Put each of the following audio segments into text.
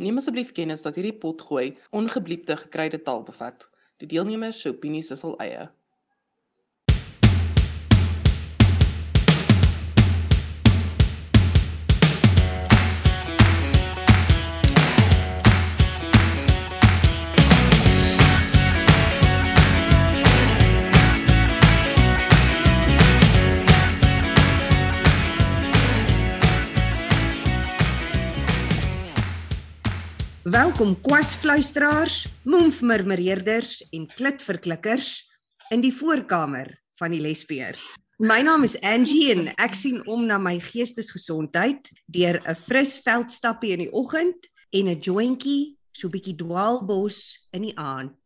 Neem asseblief kennis dat hierdie potgooi ongebliepte gekruide taal bevat. Die deelnemers se opinies is hul eie. Welkom kwasfluisteraars, moemfmurmureerders en klitverklikkers in die voorkamer van die lesbeer. My naam is Angie en ek sien om na my geestesgesondheid deur 'n fris veldstappie in die oggend en 'n jointjie so 'n bietjie dwaalbos in die aand.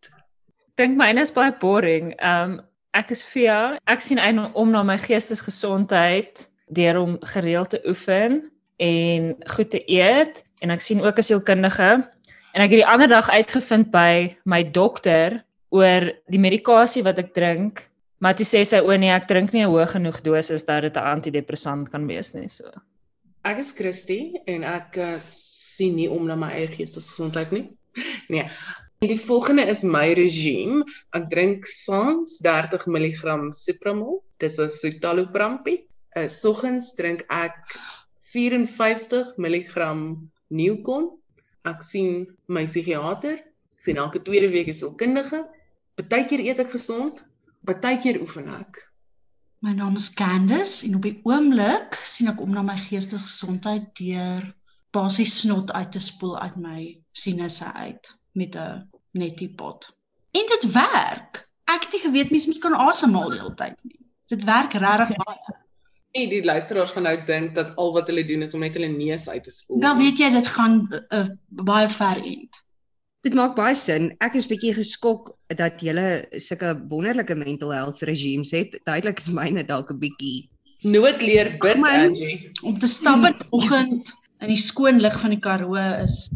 Dink myne is baie boring. Um ek is Fia. Ek sien uit om na my geestesgesondheid deur om gereeld te oefen en goed te eet en ek sien ook as sielkundige en ek het die ander dag uitgevind by my dokter oor die medikasie wat ek drink maar toe sê sy o nee ek drink nie 'n hoë genoeg dosis dat dit 'n antidepressant kan wees nie so Ek is Christy en ek uh, sien nie om na my eie geestesgesondheid nie. Nee. En die volgende is my regime. Ek drink saans 30 mg Cipramol. Dis 'n citalopram-pie. Uh soggens drink ek 54 mg Newcon. Ek sien my psigiater, ek sien elke tweede week 'n sielkundige. Partykeer eet ek gesond, partykeer oefen ek. My naam is Candice en op die oomblik sien ek om na my geestesgesondheid deur basies snot uit te spoel uit my sinusse uit met 'n nettipot. En dit werk. Ek het nie geweet mense moet kan asemhaal die hele tyd nie. Dit werk regtig baie. En die luisteraars gaan nou dink dat al wat hulle doen is om net hulle neus uit te spoel. Dan weet jy dit gaan uh, baie ver end. Dit maak baie sin. Ek is bietjie geskok dat jy sulke wonderlike mental health regimes het. Duidelik is myne dalk 'n bietjie noodleer bid man. Angie. Om te stap in die oggend in die skoon lig van die Karoo is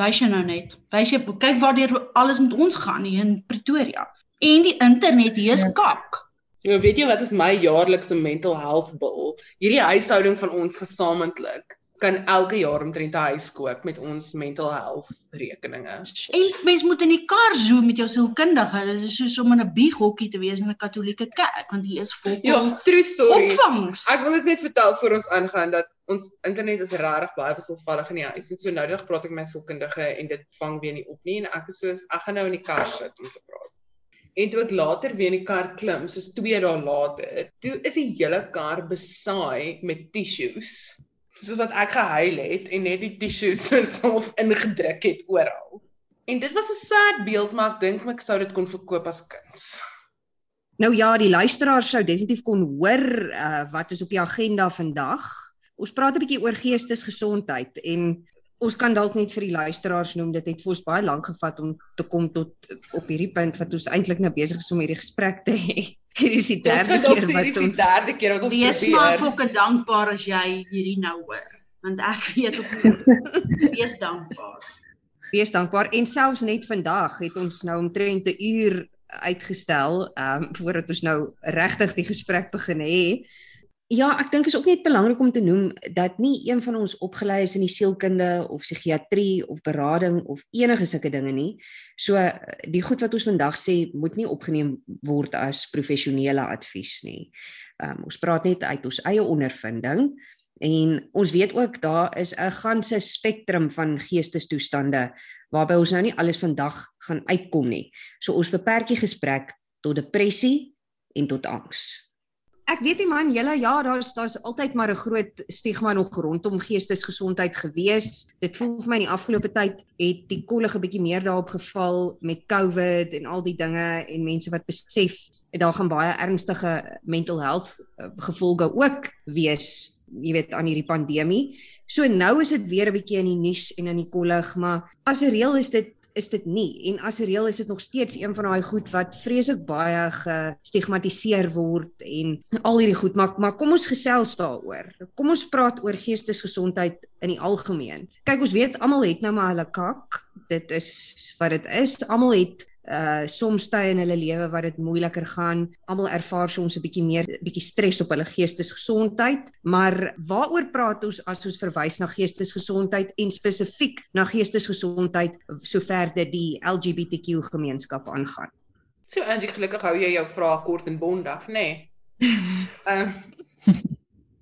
wys jy nou net. Wys jy kyk waardeur alles met ons gaan hier in Pretoria. En die internet hier is kak. Nou weet jy wat is my jaarlikse mental health bill? Hierdie huishouding van ons gesamentlik kan elke jaar omtrent 'n huis koop met ons mental health rekeninge. En mens moet in die kar zoom met jou sielkundige. Dit is soos om in 'n bighokkie te wees in 'n katolieke kerk want hier is vol Ja, true story. opvangs. Ek wil dit net vertel voor ons aangaan dat ons internet is regtig baie wisselvallig in die huis. En so nou dag praat ek met my sielkundige en dit vang weer nie op nie en ek is soos ek gaan nou in die kar sit om te praat. En toe ek later weer in die kar klim, soos 2 dae later, toe is die hele kar besaai met tissues. Soos wat ek gehuil het en net die tissues so half ingedruk het oral. En dit was 'n sad beeld, maar ek dink ek sou dit kon verkoop as kuns. Nou ja, die luisteraars sou definitief kon hoor uh, wat is op die agenda vandag. Ons praat 'n bietjie oor geestesgesondheid en ons kan dalk net vir die luisteraars noem dit het vir ons baie lank gevat om te kom tot op hierdie punt wat ons eintlik nou besig is om hierdie gesprek te hê. Hier is die derde keer wat die ons derde keer wat ons Wees maar probeer. fokke dankbaar as jy hierdie nou hoor, want ek weet op. Wees dankbaar. wees dankbaar en selfs net vandag het ons nou omtrent 'n uur uitgestel ehm um, voordat ons nou regtig die gesprek begin hê. Ja, ek dink is ook net belangrik om te noem dat nie een van ons opgelei is in die sielkunde of psigiatrie of berading of enige sulke dinge nie. So die goed wat ons vandag sê moet nie opgeneem word as professionele advies nie. Um, ons praat net uit ons eie ondervinding en ons weet ook daar is 'n ganse spektrum van geestestoestande waarby ons nou nie alles vandag gaan uitkom nie. So ons beperk die gesprek tot depressie en tot angs. Ek weet nie man, julle ja, daar's daar's altyd maar 'n groot stigma nog rondom geestesgesondheid gewees. Dit voel vir my in die afgelope tyd het die kollige bietjie meer daarop geval met COVID en al die dinge en mense wat besef daar gaan baie ernstige mental health uh, gevolge ook wees, jy weet aan hierdie pandemie. So nou is dit weer 'n bietjie in die nuus en in die kollig, maar as 'n reël is dit is dit nie en as reël is dit nog steeds een van daai goed wat vreeslik baie gestigmatiseer word en al hierdie goed maar maar kom ons gesels daaroor. Kom ons praat oor geestesgesondheid in die algemeen. Kyk ons weet almal het nou maar hulle kak. Dit is wat dit is. Almal het uh soms tye in hulle lewe wat dit moeiliker gaan. Almal ervaar soms 'n bietjie meer bietjie stres op hulle geestesgesondheid, maar waaroor praat ons as ons verwys na geestesgesondheid en spesifiek na geestesgesondheid sover dit die LGBTQ gemeenskap aangaan? So Angie, gelukkig hou jy jou vrae kort en bondig, nê? Nee. Ehm um,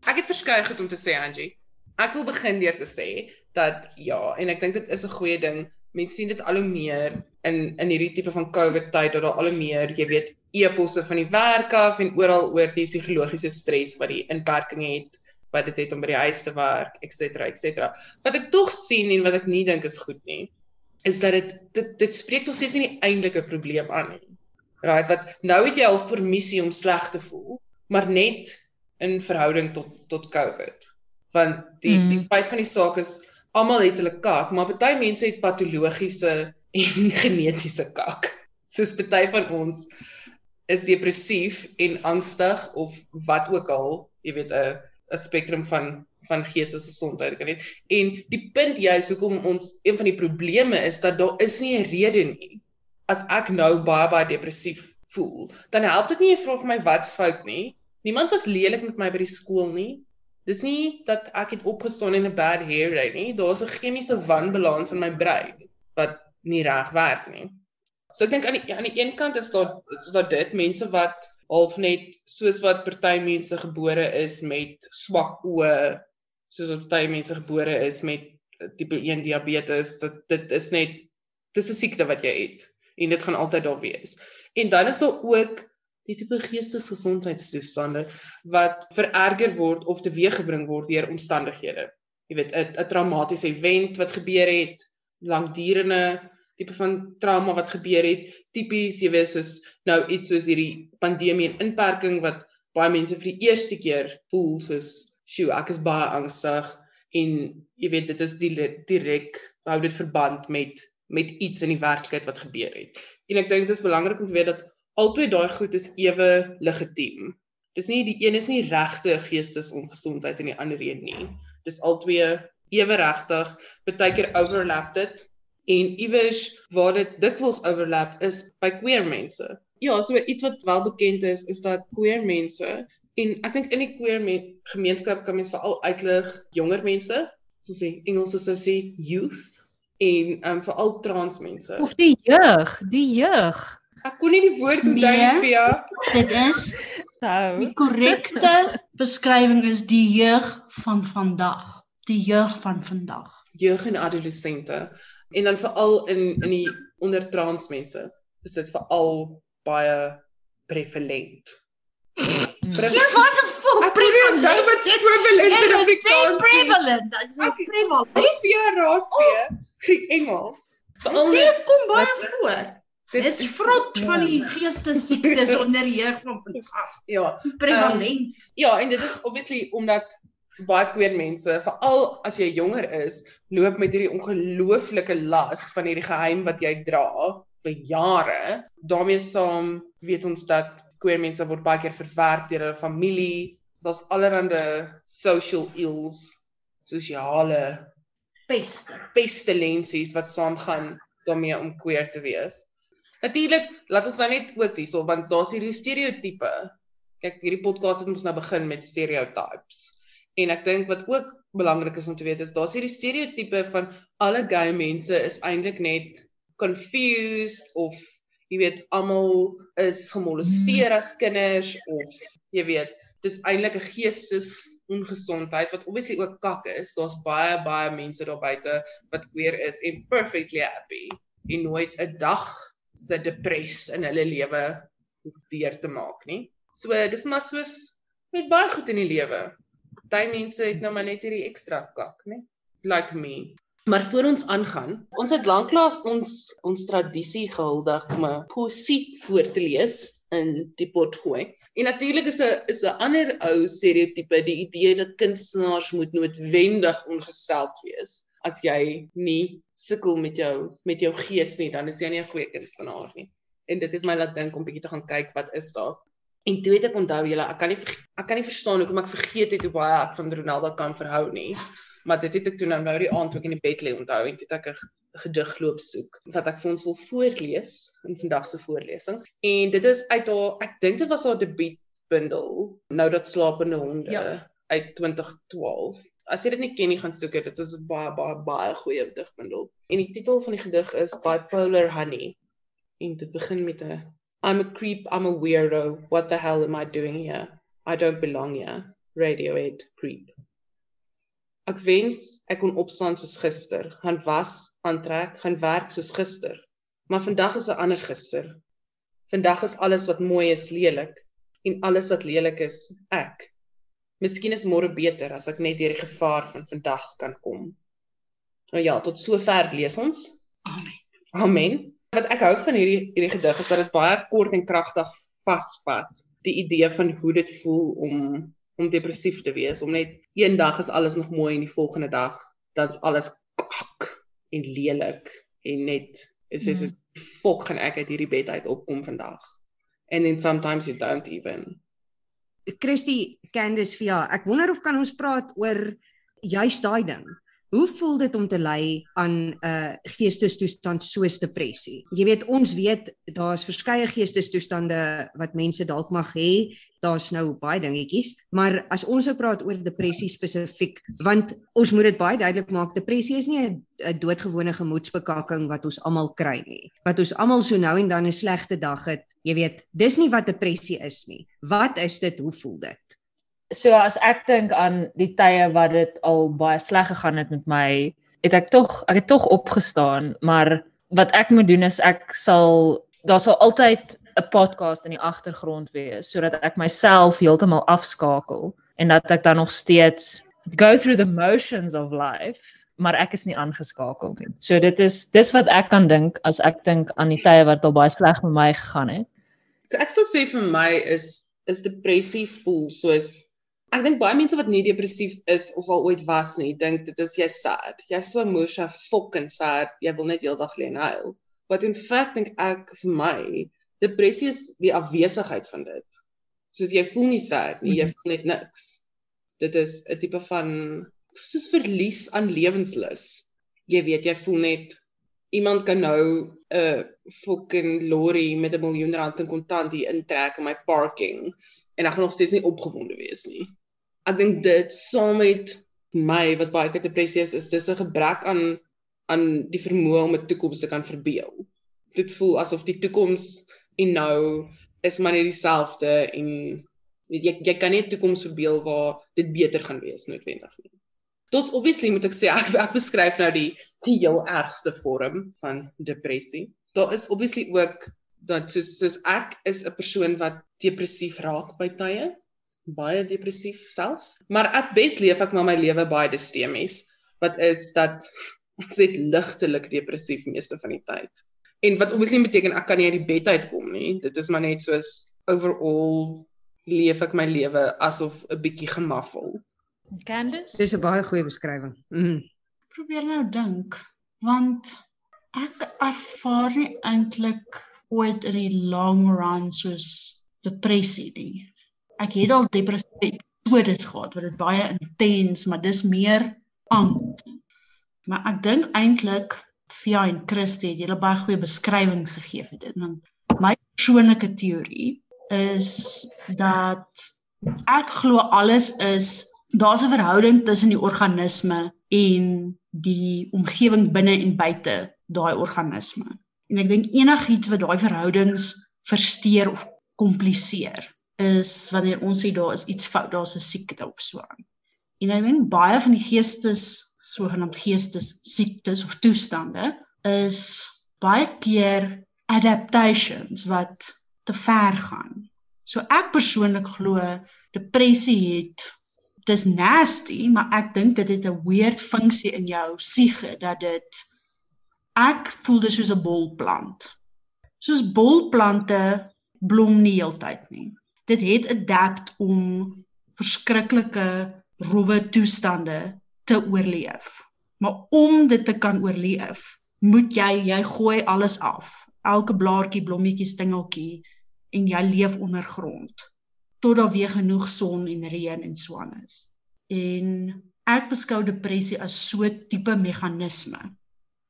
ek het verskeie goed om te sê Angie. Ek wil begin deur te sê dat ja, en ek dink dit is 'n goeie ding. Mense sien dit al hoe meer in in hierdie tipe van COVID tyd dat daar al hoe meer, jy weet, eposse van die werk af en oral oor die psigologiese stres wat die inperking het wat dit het om by die huis te werk, ens ens. Wat ek tog sien en wat ek nie dink is goed nie, is dat dit dit dit spreek tog steeds nie die eintlike probleem aan nie. Right, wat nou het jy al permissie om sleg te voel, maar net in verhouding tot tot COVID. Want die mm. die feit van die saak is almal het hulle kak, maar baie mense het patologiese en genetiese kak. Soos baie van ons is depressief en angstig of wat ook al, jy weet 'n 'n spektrum van van geestesgesondheid kan dit. En die punt juist hoekom ons een van die probleme is dat daar is nie 'n rede nie as ek nou baie baie depressief voel, dan help dit nie jy vra vir my wat's fout nie. Niemand was lelik met my by die skool nie. Dis nie dat ek het opgestaan in 'n bad hair day nie. Daar's 'n chemiese wanbalans in my brein wat nie reg werk nie. So ek dink aan die aan die een kant is daar is daar dit mense wat half net soos wat party mense gebore is met swak oë, soos wat party mense gebore is met tipe 1 diabetes, dit dit is net dis 'n siekte wat jy het en dit gaan altyd daar wees. En dan is daar ook die tipe geestesgesondheidstoestande wat vererger word of teweeggebring word deur omstandighede. Jy weet 'n traumatiese event wat gebeur het, langdurende tipe van trauma wat gebeur het, tipies jy weet soos nou iets soos hierdie pandemie en inperking wat baie mense vir die eerste keer voel soos, "Sjoe, ek is baie angstig." En jy weet dit is direk hou dit verband met met iets in die werklikheid wat gebeur het. En ek dink dit is belangrik om te weet dat albei daai goed is ewe legitiem. Dis nie die een is nie regte geestesongesondheid en die ander een nie. Dis albei ewe regtig. Partykeer overlap dit en iewers waar dit dikwels overlap is by queer mense. Ja, so iets wat wel bekend is is dat queer mense en ek dink in die queer gemeenskap kan mens veral uitlig jonger mense, soos die Engelse sou sê youth en um veral trans mense. Of die jeug, die jeug. Ek kon nie die woord onthou nee, vir jou. Dit is sou. Die korrekte beskrywing is die jeug van vandag. Die jeug van vandag. Jeug en adolessente. En dan veral in in die onder trans mense is dit veral baie prevalent. Ja, wat 'n fok prevalent. Dit wat prevalent in Afrikaans. Prevalent. Dit is prevalent. Of jy raas weer. Oh. Engels. Dit kom baie voor. Dit is vrot van die geestesiektes onder jeug van vandag. Ja, prevalent. Um, ja, en dit is obviously omdat baie queer mense, veral as jy jonger is, loop met hierdie ongelooflike las van hierdie geheim wat jy dra vir jare. daarmee saam weet ons dat queer mense word baie keer verwerp deur hulle familie. Daar's allerlei social ills, sosiale peste, pestilensies wat saamgaan daarmee om queer te wees. Natuurlik, laat ons nou net ook hierso want daar's hierdie stereotipe. Kyk, hierdie podcast het ons nou begin met stereotypes. En ek dink wat ook belangrik is om te weet is daar's hierdie stereotipe van alle gay mense is eintlik net confused of jy weet almal is gemolesteer as kinders of jy weet dis eintlik 'n geestes ongesondheid wat obviously ook kak is. Daar's baie baie mense daar buite wat queer is en perfectly happy en nooit 'n dag se depres in hulle lewe hoef deur te maak nie. So dis maar soos met baie goed in die lewe. Party mense het nou maar net hierdie ekstra kak, né? Like me. Maar voor ons aangaan, ons het lanklaas ons ons tradisie gehuldig om 'n poesie voor te lees in die pot gooi. En natuurlik is 'n is 'n ander ou stereotipe die idee dat kunstenaars moet noodwendig ongesteld wees. As jy nie sukkel met jou met jou gees nie, dan is jy nie 'n goeie kunstenaar nie. En dit het my laat dink om bietjie te gaan kyk wat is daar. En toe het ek onthou julle, ek kan nie ek kan nie verstaan hoekom ek vergeet het hoe baie ek van Ronaldo kan verhou nie. Maar dit het ek toe nou nou die aand toe ek in die bed lê onthou en toe het ek gedig loop soek wat ek vir ons wil voorlees in vandag se voorlesing. En dit is uit haar ek dink dit was haar debuutbundel Nou dat slapende honde ja. uit 2012. As jy dit nie ken nie, gaan soek dit. Dit is 'n baie baie baie goeie digbundel. En die titel van die gedig is Bipolar Honey. En dit begin met 'n I'm a creep, I'm a weirdo. What the hell am I doing here? I don't belong here. Radiohead creep. Ek wens ek kon opstaan soos gister, gaan was, aantrek, gaan werk soos gister. Maar vandag is 'n ander gister. Vandag is alles wat mooi is lelik en alles wat lelik is ek. Miskien is môre beter as ek net deur die gevaar van vandag kan kom. Nou ja, tot sover lees ons. Amen. Amen. Wat ek hou van hierdie hierdie gedig is dat dit baie kort en kragtig vasvat die idee van hoe dit voel om om depressief te wees, om net een dag is alles nog mooi en die volgende dag dan's alles kak en lelik en net is is mm. fok gaan ek uit hierdie bed uit opkom vandag. And then sometimes you don't even. Christy Candice Via, ek wonder of kan ons praat oor juist daai ding. Hoe voel dit om te ly aan 'n uh, geestestoestand soos depressie? Jy weet, ons weet daar's verskeie geestestoestande wat mense dalk mag hê. Daar's nou baie dingetjies, maar as ons nou praat oor depressie spesifiek, want ons moet dit baie duidelik maak, depressie is nie 'n doodgewone gemoedsbekakking wat ons almal kry nie. Wat ons almal so nou en dan 'n slegte dag het. Jy weet, dis nie wat depressie is nie. Wat is dit? Hoe voel dit? So as ek dink aan die tye wat dit al baie sleg gegaan het met my, het ek tog ek het tog opgestaan, maar wat ek moet doen is ek sal daar sal altyd 'n podcast in die agtergrond wees sodat ek myself heeltemal afskakel en dat ek dan nog steeds go through the motions of life maar ek is nie aangeskakel nie. So dit is dis wat ek kan dink as ek dink aan die tye wat al baie sleg met my gegaan het. So ek sou sê vir my is is depressie voel soos ek dink baie mense wat nie depressief is of al ooit was nie, dink dit is jy sad. Jy's so emosioneel fucking sad. Jy wil net heeldag lê en huil. But in fact dink ek vir my, depressie is die afwesigheid van dit. Soos jy voel nie sad nie, jy voel net niks. Dit is 'n tipe van soos verlies aan lewenslus. Jy weet, jy voel net iemand kan nou 'n fucking lorry met 'n miljoen rand in kontant hier intrek in my parking en ek gaan nog steeds nie opgewonde wees nie ek dink dit saam met my wat baie keer depressie is, is dis 'n gebrek aan aan die vermoë om 'n toekoms te kan verbeel. Dit voel asof die toekoms en nou is maar net dieselfde en weet jy jy kan nie 'n toekoms verbeel waar dit beter gaan wees noodwendig nie. Dis obviously moet ek sê ek, ek beskryf nou die die heel ergste vorm van depressie. Daar is obviously ook dat soos soos ek is 'n persoon wat depressief raak by tye baie depressief selfs. Maar at best leef ek maar my lewe baie distemies wat is dat ek sê ligtelik depressief meeste van die tyd. En wat obviously beteken ek kan nie uit die bed uitkom nie. Dit is maar net soos overall leef ek my lewe asof 'n bietjie gemaffel. Candice? Dis 'n baie goeie beskrywing. Mm. Probeer nou dink want ek ervaar nie eintlik ooit in die long run soos depressie nie ek het al depressiewe episodes gehad wat dit baie intens, maar dis meer angs. Maar ek dink eintlik Fia en Christie het julle baie goeie beskrywings gegee vir dit. Want my persoonlike teorie is dat ek glo alles is daar's 'n verhouding tussen die organisme en die omgewing binne en buite daai organisme. En ek dink enigiets wat daai verhoudings versteur of kompliseer is wanneer ons sê daar is iets fout, daar's 'n siekte of so aan. En ek dink baie van die geestes sogenaamde geestes siektes of toestande is baie keer adaptations wat te ver gaan. So ek persoonlik glo depressie het dis nasty, maar ek dink dit het 'n weird funksie in jou siege dat dit ek voel dit soos 'n bolplant. Soos bolplante blom nie heeltyd nie dit het adapt om verskriklike rowwe toestande te oorleef. Maar om dit te kan oorleef, moet jy jy gooi alles af. Elke blaartjie, blommetjie, stingeltjie en jy leef ondergrond tot daar weer genoeg son en reën en swaan is. En ek beskou depressie as so 'n tipe meganisme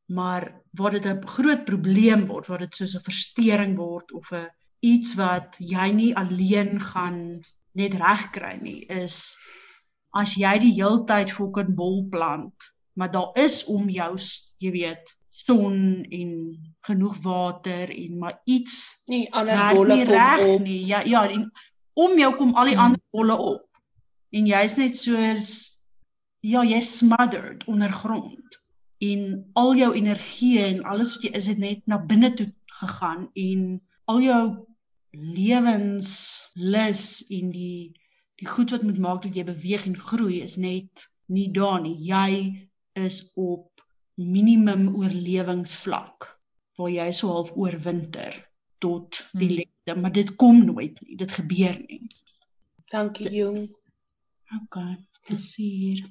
maar waar dit 'n groot probleem word, waar dit soos 'n verstoring word of 'n iets wat jy nie alleen gaan net regkry nie, is as jy die heeltyd fucking bol plant, maar daar is om jou, jy weet, son en genoeg water en maar iets nie ander bolle nie reg nie. Ja, ja, en om jou kom al die Hmm. ander bolle op. En jy's net soos ja, jy's smothered ondergrond. En al jou energie en alles wat jy is het net na binne toe gegaan en al jou lewenslus en die die goed wat moet maak dat jy beweeg en groei is net nie daar nie. Jy is op minimum oorlewingsvlak waar jy so half oorwinter tot die Hmm. lente, maar dit kom nooit nie. Dit gebeur nie. Dankie jong. Okay, plesier.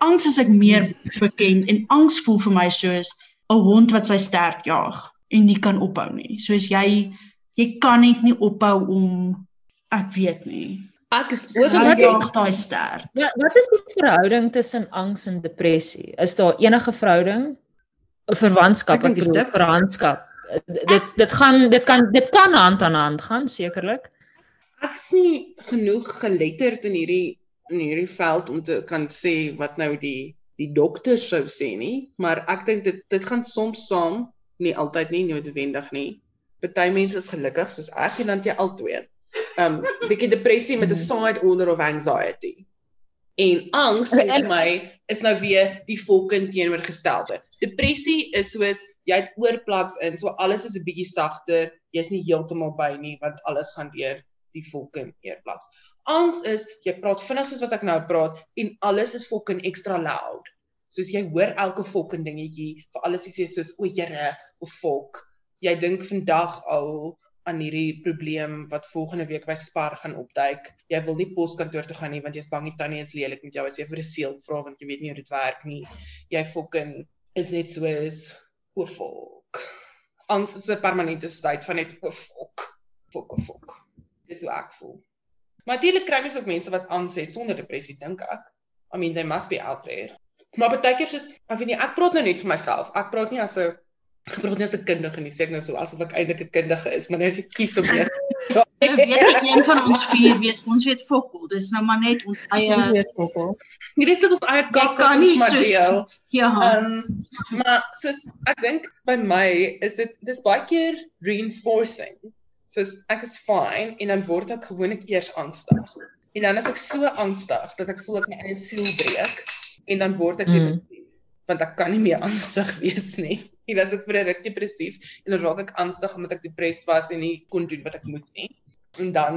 Angs is ek meer bekend en angs voel vir my soos 'n hond wat sy stert jag en nie kan ophou nie. Soos jy jy kan net nie ophou om ek weet nie. Ek is Jy wat is- jag daai stert. Ja, wat is die verhouding tussen angs en depressie? Is daar enige verhouding? 'n Verwantskap, Ek dink dit- verwantskap. Dit dit gaan dit kan dit kan hand aan hand gaan sekerlik. ek is nie genoeg geletterd in hierdie in hierdie veld om te kan sê wat nou die die dokter sou sê nie, maar ek dink dit dit gaan soms saam, nie altyd nie noodwendig nie. Party mense is gelukkig soos ek en dan jy albei. Um bietjie depressie met 'n side order of anxiety. En angs vir my is nou weer die volkend teenoorgestelde. Depressie is soos jy het oorplaks in, so alles is 'n bietjie sagter, jy's nie heeltemal by nie want alles gaan deur die volkend eerplaks. Angs is jy praat vinnig soos wat ek nou praat en alles is fucking extra loud. Soos jy hoor elke fucking dingetjie, vir alles is jy soos o, Here of volk. Jy dink vandag al aan hierdie probleem wat volgende week by Spar gaan opduik. Jy wil nie poskantoor toe gaan nie want jy's bang die tannie is lelik met jou as jy vir 'n seël vra want jy weet nie hoe dit werk nie. Jy fucking is net soos o volk. Angs is 'n permanente staat van net o volk. Volk of volk. Dis hoe ek voel. Maar natuurlik kry mens ook mense wat angs het sonder depressie dink ek. I mean they must be out there. Maar baie keer soos ek weet nie ek praat nou net vir myself. Ek praat nie as 'n ek praat nie as 'n kundige nie, sê ek nou so asof ek eintlik 'n kundige is, maar net ek kies om weer. Nou weet ek een van ons vier weet ons weet fokol. Dis nou maar net ons eie weet ook. Hierdie is dit ons eie kak kan nie maar soos deel. ja. Ehm maar soos ek dink by my is dit dis baie keer reinforcing. Soos ek is fine en dan word ek gewoonlik eers angstig. En dan is ek so angstig dat ek voel ek my eie siel breek en dan word ek Mm. depressief want ek kan nie meer angstig wees nie. Dan is ek vir 'n ruk depressief en dan raak ek angstig omdat ek depressed was en nie kon doen wat ek moet nie. En dan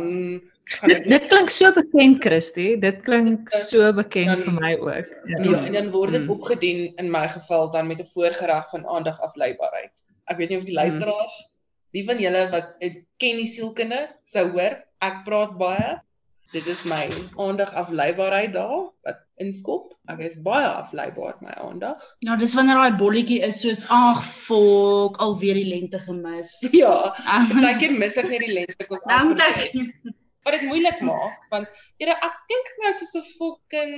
gaan Dit ek dit klink so bekend, Christy. Dit klink Ja, so bekend dan- vir my ook. Ja, en dan word dit Mm. opgedien in my geval dan met 'n voorgereg van aandag afleibaarheid. Ek weet nie of die luisteraars, die van julle wat eh, ken die sielkunde sou hoor, ek praat baie. Dit is my aandag afleibaarheid daar wat inskop. Ek is baie afleibaar my aandag. Nou dis wanneer daai bolletjie is soos ag fok alweer die lente gemis. Ja, Ah, partykeer mis ek net die lente kos Dan moet ek Wat dit moeilik maak want jy ek dink ek nou soos 'n fucking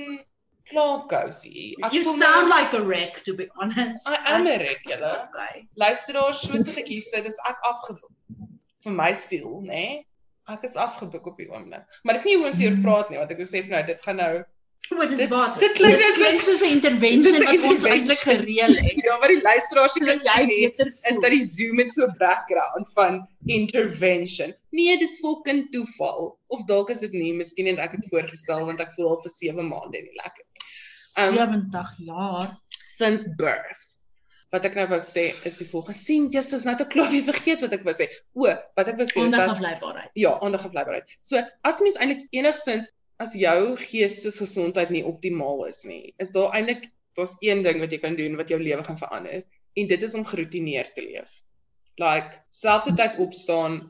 klaarkousie. Ek You sound nou- like a wreck to be honest. I am a wreck, julle. Okay. luisteraars soos wat ek hier sit, is ek afgeboek vir my siel, nê? Nee? Ek is afgeboek op die oomblik. Maar dis nie hoe ons hier praat nie, want ek besef nou dit gaan nou O, dis wat. dit klink net klink soos- 'n intervensie wat ons eintlik gereël het. ja, maar die luisteraars Sodat kan jy beter is dat die Zoom met so 'n background van intervention. Nee, dis fucking toeval. Of dalk is dit nie, miskien het ek dit voorgestel want ek voel al vir 7 maande nie lekker nie. Um, 70 jaar. Since birth. Wat ek nou wou sê is die volgende. sien Jesus nou te klaar weer vergeet wat ek wou sê. O, wat ek wou sê is dat afleibaarheid. Ja, aandag afleibaarheid. So as mens eintlik enigsins as jou geestesgesondheid nie optimaal is nie, is daar eintlik daar's een ding wat jy kan doen wat jou lewe gaan verander en dit is om gerotineerd te leef. Like selfde tyd opstaan,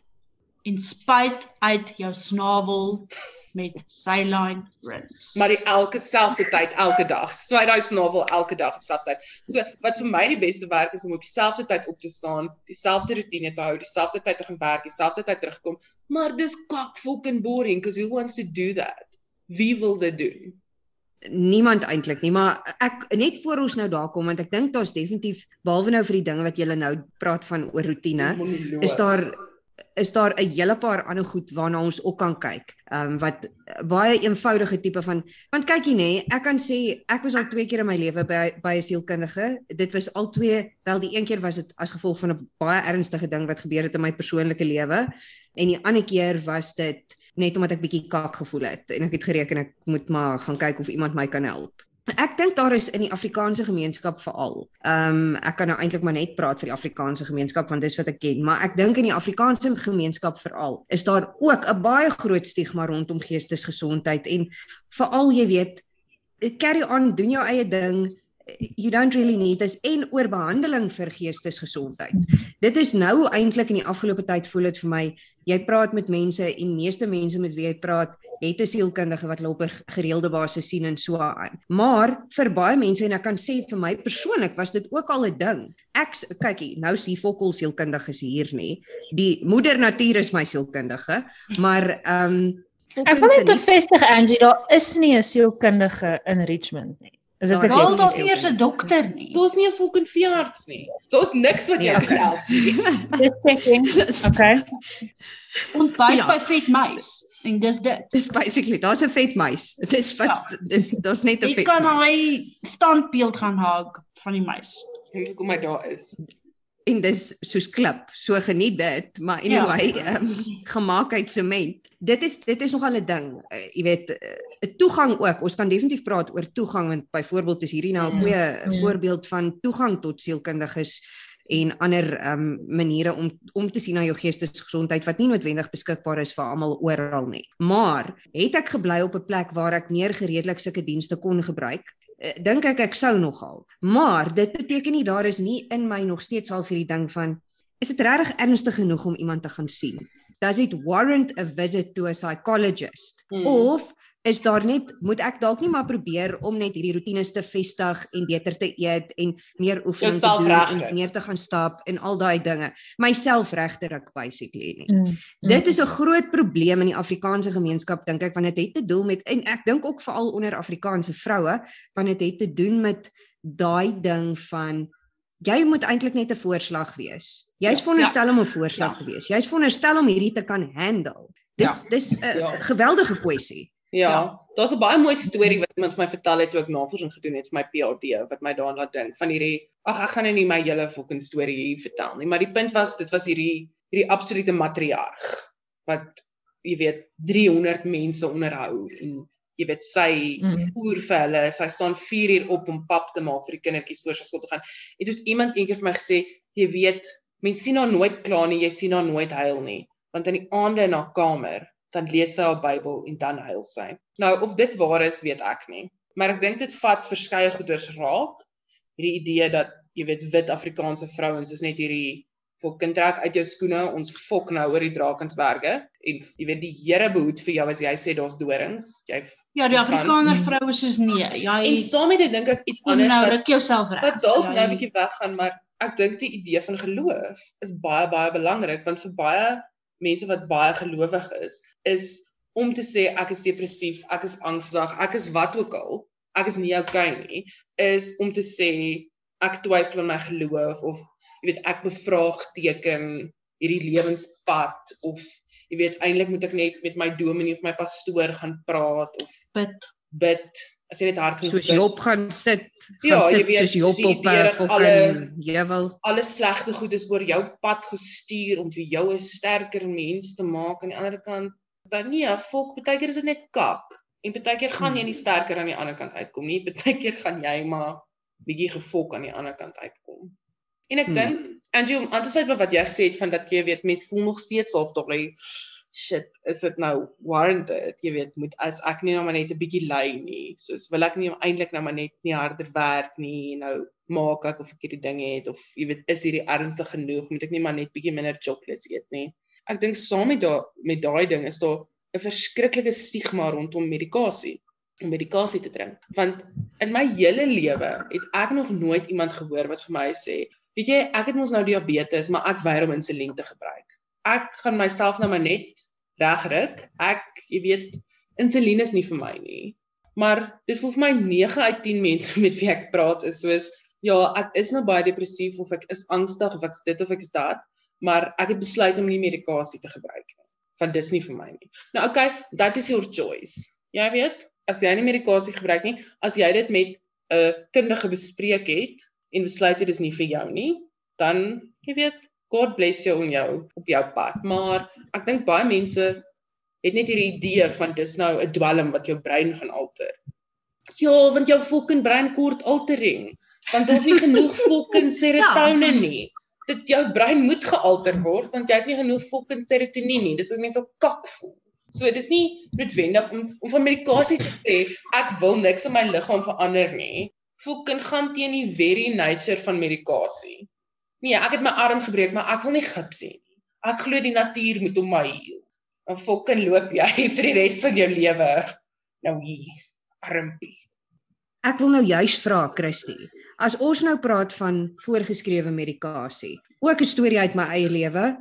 En spuit uit jou snavel met saline rinse. maar die elke selfde tyd elke dag. Swy daai snavel elke dag op selfde tyd. So wat vir my die beste werk is om op dieselfde tyd op te staan, dieselfde rotine te hou, dieselfde tyd te gaan werk, dieselfde tyd terugkom. Maar dis kak fucking boring because who wants to do that? Wie wil dit doen? niemand eintlik nie, maar ek net voor ons nou daar kom want ek dink daar's definitief behalwe nou vir die dinge wat jy nou praat van oor rotine, is daar is daar 'n hele paar ander goed waarna ons ook kan kyk. Ehm um, wat baie eenvoudige tipe van want kykie nê, ek kan sê ek was al twee keer in my lewe by by 'n sielkundige. Dit was al twee, wel die een keer was dit as gevolg van 'n baie ernstige ding wat gebeur het in my persoonlike lewe en die ander keer was dit net omdat ek bietjie kak gevoel het en ek het gereken ek moet maar gaan kyk of iemand my kan help. Ek dink daar is in die Afrikaanse gemeenskap veral. Ehm um, ek kan nou eintlik maar net praat vir die Afrikaanse gemeenskap want dis wat ek ken, maar ek dink in die Afrikaanse gemeenskap veral is daar ook 'n baie groot stigma rondom geestesgesondheid en veral jy weet carry on doen jou eie ding you don't really need this en oor behandeling vir geestesgesondheid. Dit is nou eintlik in die afgelope tyd voel dit vir my jy praat met mense en meeste mense met wie jy praat het 'n sielkundige wat hulle op 'n gereelde basis sien en so aan. Maar vir baie mense en ek kan sê vir my persoonlik was dit ook al 'n ding. Ek kykie, nou is hier fokol sielkundiges hier nie. Die moeder natuur is my sielkundige, maar ehm um, Ek wil net bevestig Angie, daar is nie 'n sielkundige in Richmond nie. Is dit vergeet? Daar's eers 'n dokter nie. Daar's nie 'n fucking veearts nie. Daar's niks wat jou ja. kan help nie. Dis checking. Okay. En by ja. by vet muis. En dis dit. Dis basically, daar's 'n vet muis. Dis wat ja. dis daar's net 'n vet. Jy kan hy standbeeld gaan haak van die muis. Dis hoekom hy daar is en dis soos klip. So geniet dit, maar anyway, ja. um, gemaak uit sement. Dit is dit is nogal 'n ding. Uh, jy weet, 'n uh, toegang ook. Ons kan definitief praat oor toegang want byvoorbeeld is hierdie nou 'n goeie ja. voorbeeld van toegang tot sielkundiges en ander um, maniere om om te sien na jou geestesgesondheid wat nie noodwendig beskikbaar is vir almal oral nie. Maar het ek gebly op 'n plek waar ek meer gereedelik sulke dienste kon gebruik, Eh, dink ek ek sou nogal. Maar dit beteken nie daar is nie in my nog steeds al vir die ding van is dit regtig ernstig genoeg om iemand te gaan sien? Does it warrant a visit to a psychologist? Mm. Of is daar net moet ek dalk nie maar probeer om net hierdie rotines te vestig en beter te eet en meer oefening te doen en meer te gaan stap en al daai dinge myself regterik basically nie. Mm, mm. Dit is 'n groot probleem in die Afrikaanse gemeenskap dink ek want dit het te doen met en ek dink ook veral onder Afrikaanse vroue want dit het te doen met daai ding van jy moet eintlik net 'n voorslag wees. Jy's ja, veronderstel ja, om 'n voorslag ja. te wees. Jy's veronderstel om hierdie te kan handle. Dis ja, dis 'n ja. geweldige kwessie. Ja, ja. daar's 'n baie mooi storie wat iemand vir my vertel het toe ek navorsing gedoen het vir my PhD wat my daaraan laat dink van hierdie ag ek gaan nou nie my hele fucking storie hier vertel nie, maar die punt was dit was hierdie hierdie absolute matriarg wat jy weet 300 mense onderhou en jy weet sy mm. voer vir hulle, sy staan 4 uur op om pap te maak vir die kindertjies voor skool te gaan. En toe het iemand eendag vir my gesê, jy weet, mense sien haar nooit kla nie, jy sien haar nooit huil nie, want in die aande in haar kamer dan lees sy haar Bybel en dan huil sy. Nou of dit waar is, weet ek nie, maar ek dink dit vat verskeie goeders raak. Hierdie idee dat jy weet wit Afrikaanse vrouens is net hierdie vir kind trek uit jou skoene, ons fok nou oor die drakensberge en jy weet die Here behoed vir jou as jy sê daar's dorings. Jy Ja, die Afrikaner vroue soos nee, jy En saam met dit dink ek iets anders. Nou ruk jouself reg. Wat dalk nou 'n bietjie weggaan, maar ek dink die idee van geloof is baie baie belangrik want vir baie mense wat baie gelowig is, is om te sê ek is depressief, ek is angstig, ek is wat ook al, ek is nie okay nie, is om te sê ek twyfel aan my geloof of jy weet ek bevraagteken hierdie lewenspad of jy weet eintlik moet ek net met my dominee of my pastoor gaan praat of bid. bid as jy net hard genoeg soos Job gaan sit gaan ja, sit weet, soos Job op 'n fucking heuwel alle slegte goed is oor jou pad gestuur om vir jou 'n sterker mens te maak aan die ander kant. Dan nee fok baie keer is dit net kak. En baie keer gaan jy nie hmm. sterker aan die ander kant uitkom nie. Baie keer gaan jy maar bietjie gefok aan die ander kant uitkom. En ek hmm. dink Angie om aan te sluit by wat jy gesê het van dat jy weet mense voel nog steeds half tog like shit, is dit nou warranted? Jy weet, moet as ek nie nou maar net 'n bietjie ly nie. Soos wil ek nie eintlik nou maar net nie harder werk nie, nou maak ek of ek hierdie ding het of jy weet, is hierdie ernstig genoeg? Moet ek nie maar net bietjie minder chocolates eet nie? Ek dink saam met daai met daai ding is daar 'n verskriklike stigma rondom medikasie om medikasie te drink. Want in my hele lewe het ek nog nooit iemand gehoor wat vir my sê, weet jy, ek het mos nou diabetes, maar ek weier om insulien te gebruik ek gaan myself nou maar net regruk. Ek, jy weet, insulien is nie vir my nie. Maar dit voel vir my 9 uit 10 mense met wie ek praat is soos ja, ek is nou baie depressief of ek is angstig of ek's dit of ek is dat, maar ek het besluit om nie medikasie te gebruik nie. Want dis nie vir my nie. Nou okay, that is your choice. Jy weet, as jy nie medikasie gebruik nie, as jy dit met 'n uh, kundige bespreek het en besluit dit is nie vir jou nie, dan jy weet, God bless jou en jou op jou pad. Maar ek dink baie mense het net hierdie idee van dis nou 'n dwelm wat jou brein gaan alter. Ja, want jou fucking brein kort altering. Want daar's nie genoeg fucking serotonine ja. nie. Dit jou brein moet gealter word want jy het nie genoeg fucking serotonine nie. Dis hoe mense kak voel. So dis nie noodwendig om om van medikasie te sê ek wil niks in my liggaam verander nie. Fucking gaan teen die very nature van medikasie. Nee, ek het my arm gebreek, maar ek wil nie gips hê nie. Ek glo die natuur moet hom my heel. En fucking loop jy vir die res van jou lewe nou hier armpie. Ek wil nou juis vra Christy, as ons nou praat van voorgeskrewe medikasie, ook 'n storie uit my eie lewe.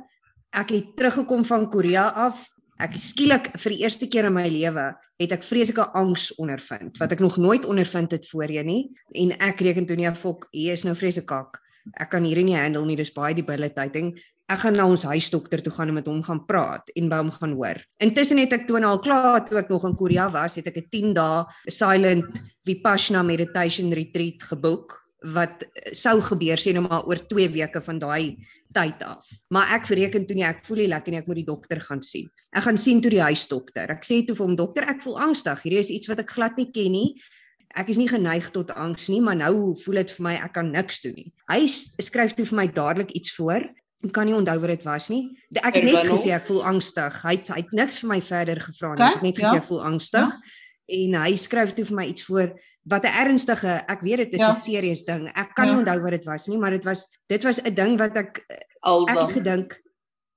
Ek het teruggekom van Korea af Ek skielik vir die eerste keer in my lewe het ek vreeslike angs ondervind wat ek nog nooit ondervind het voorheen nie en ek reken toe nie fok hier is nou vreeslike kak. Ek kan hierdie nie handle nie, dis baie debilitating. Ek gaan na ons huisdokter toe gaan en met hom gaan praat en by hom gaan hoor. Intussen het ek toe nou al klaar toe ek nog in Korea was, het ek 'n 10 dae silent vipassana meditation retreat geboek wat sou gebeur sê nou maar oor 2 weke van daai tyd af. Maar ek bereken toe nie ek voel nie lekker nie, ek moet die dokter gaan sien. Ek gaan sien toe die huisdokter. Ek sê toe vir hom dokter, ek voel angstig. Hierdie is iets wat ek glad nie ken nie. Ek is nie geneig tot angs nie, maar nou voel dit vir my ek kan niks doen nie. Hy skryf toe vir my dadelik iets voor. Ek kan nie onthou wat dit was nie. Ek het net gesê ek voel angstig. Hy het, hy het niks vir my verder gevra nie. Ek het net gesê ja. ek voel angstig. Ja. En hy skryf toe vir my iets voor wat 'n ernstige, ek weet dit is 'n ja. serieus ding. Ek kan ja. nie onthou wat dit was nie, maar dit was dit was 'n ding wat ek Alsam. ek het gedink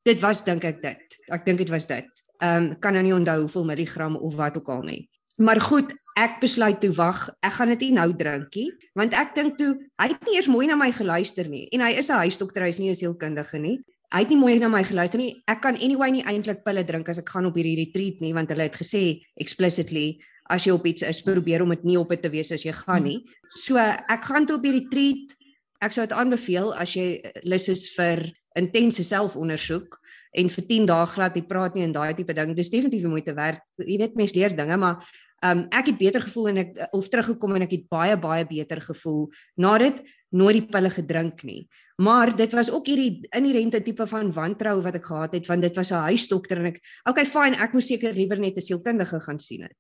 dit was dink ek dit. Ek dink dit was dit. Ehm um, kan nou nie onthou hoeveel milligram of wat ook al nie. Maar goed, ek besluit toe wag, ek gaan dit nie nou drinkie, want ek dink toe hy het nie eers mooi na my geluister nie en hy is 'n huisdokter, hy is nie 'n sielkundige nie. Hy het nie mooi na my geluister nie. Ek kan anyway nie eintlik pille drink as ek gaan op hierdie retreat nie, want hulle het gesê explicitly as jy op iets is, probeer om dit nie op dit te wees as jy gaan nie. So ek gaan toe op die retreat. Ek sou dit aanbeveel as jy lus is vir intense selfondersoek en vir 10 dae glad jy praat nie en daai tipe ding. Dis definitief moeite werd. Jy weet mense leer dinge, maar um, ek het beter gevoel en ek of teruggekom en ek het baie baie beter gevoel na dit nooit die pille gedrink nie. Maar dit was ook hierdie inherente tipe van wantroue wat ek gehad het want dit was 'n huisdokter en ek okay fine ek moes seker liewer net 'n sielkundige gaan sien het.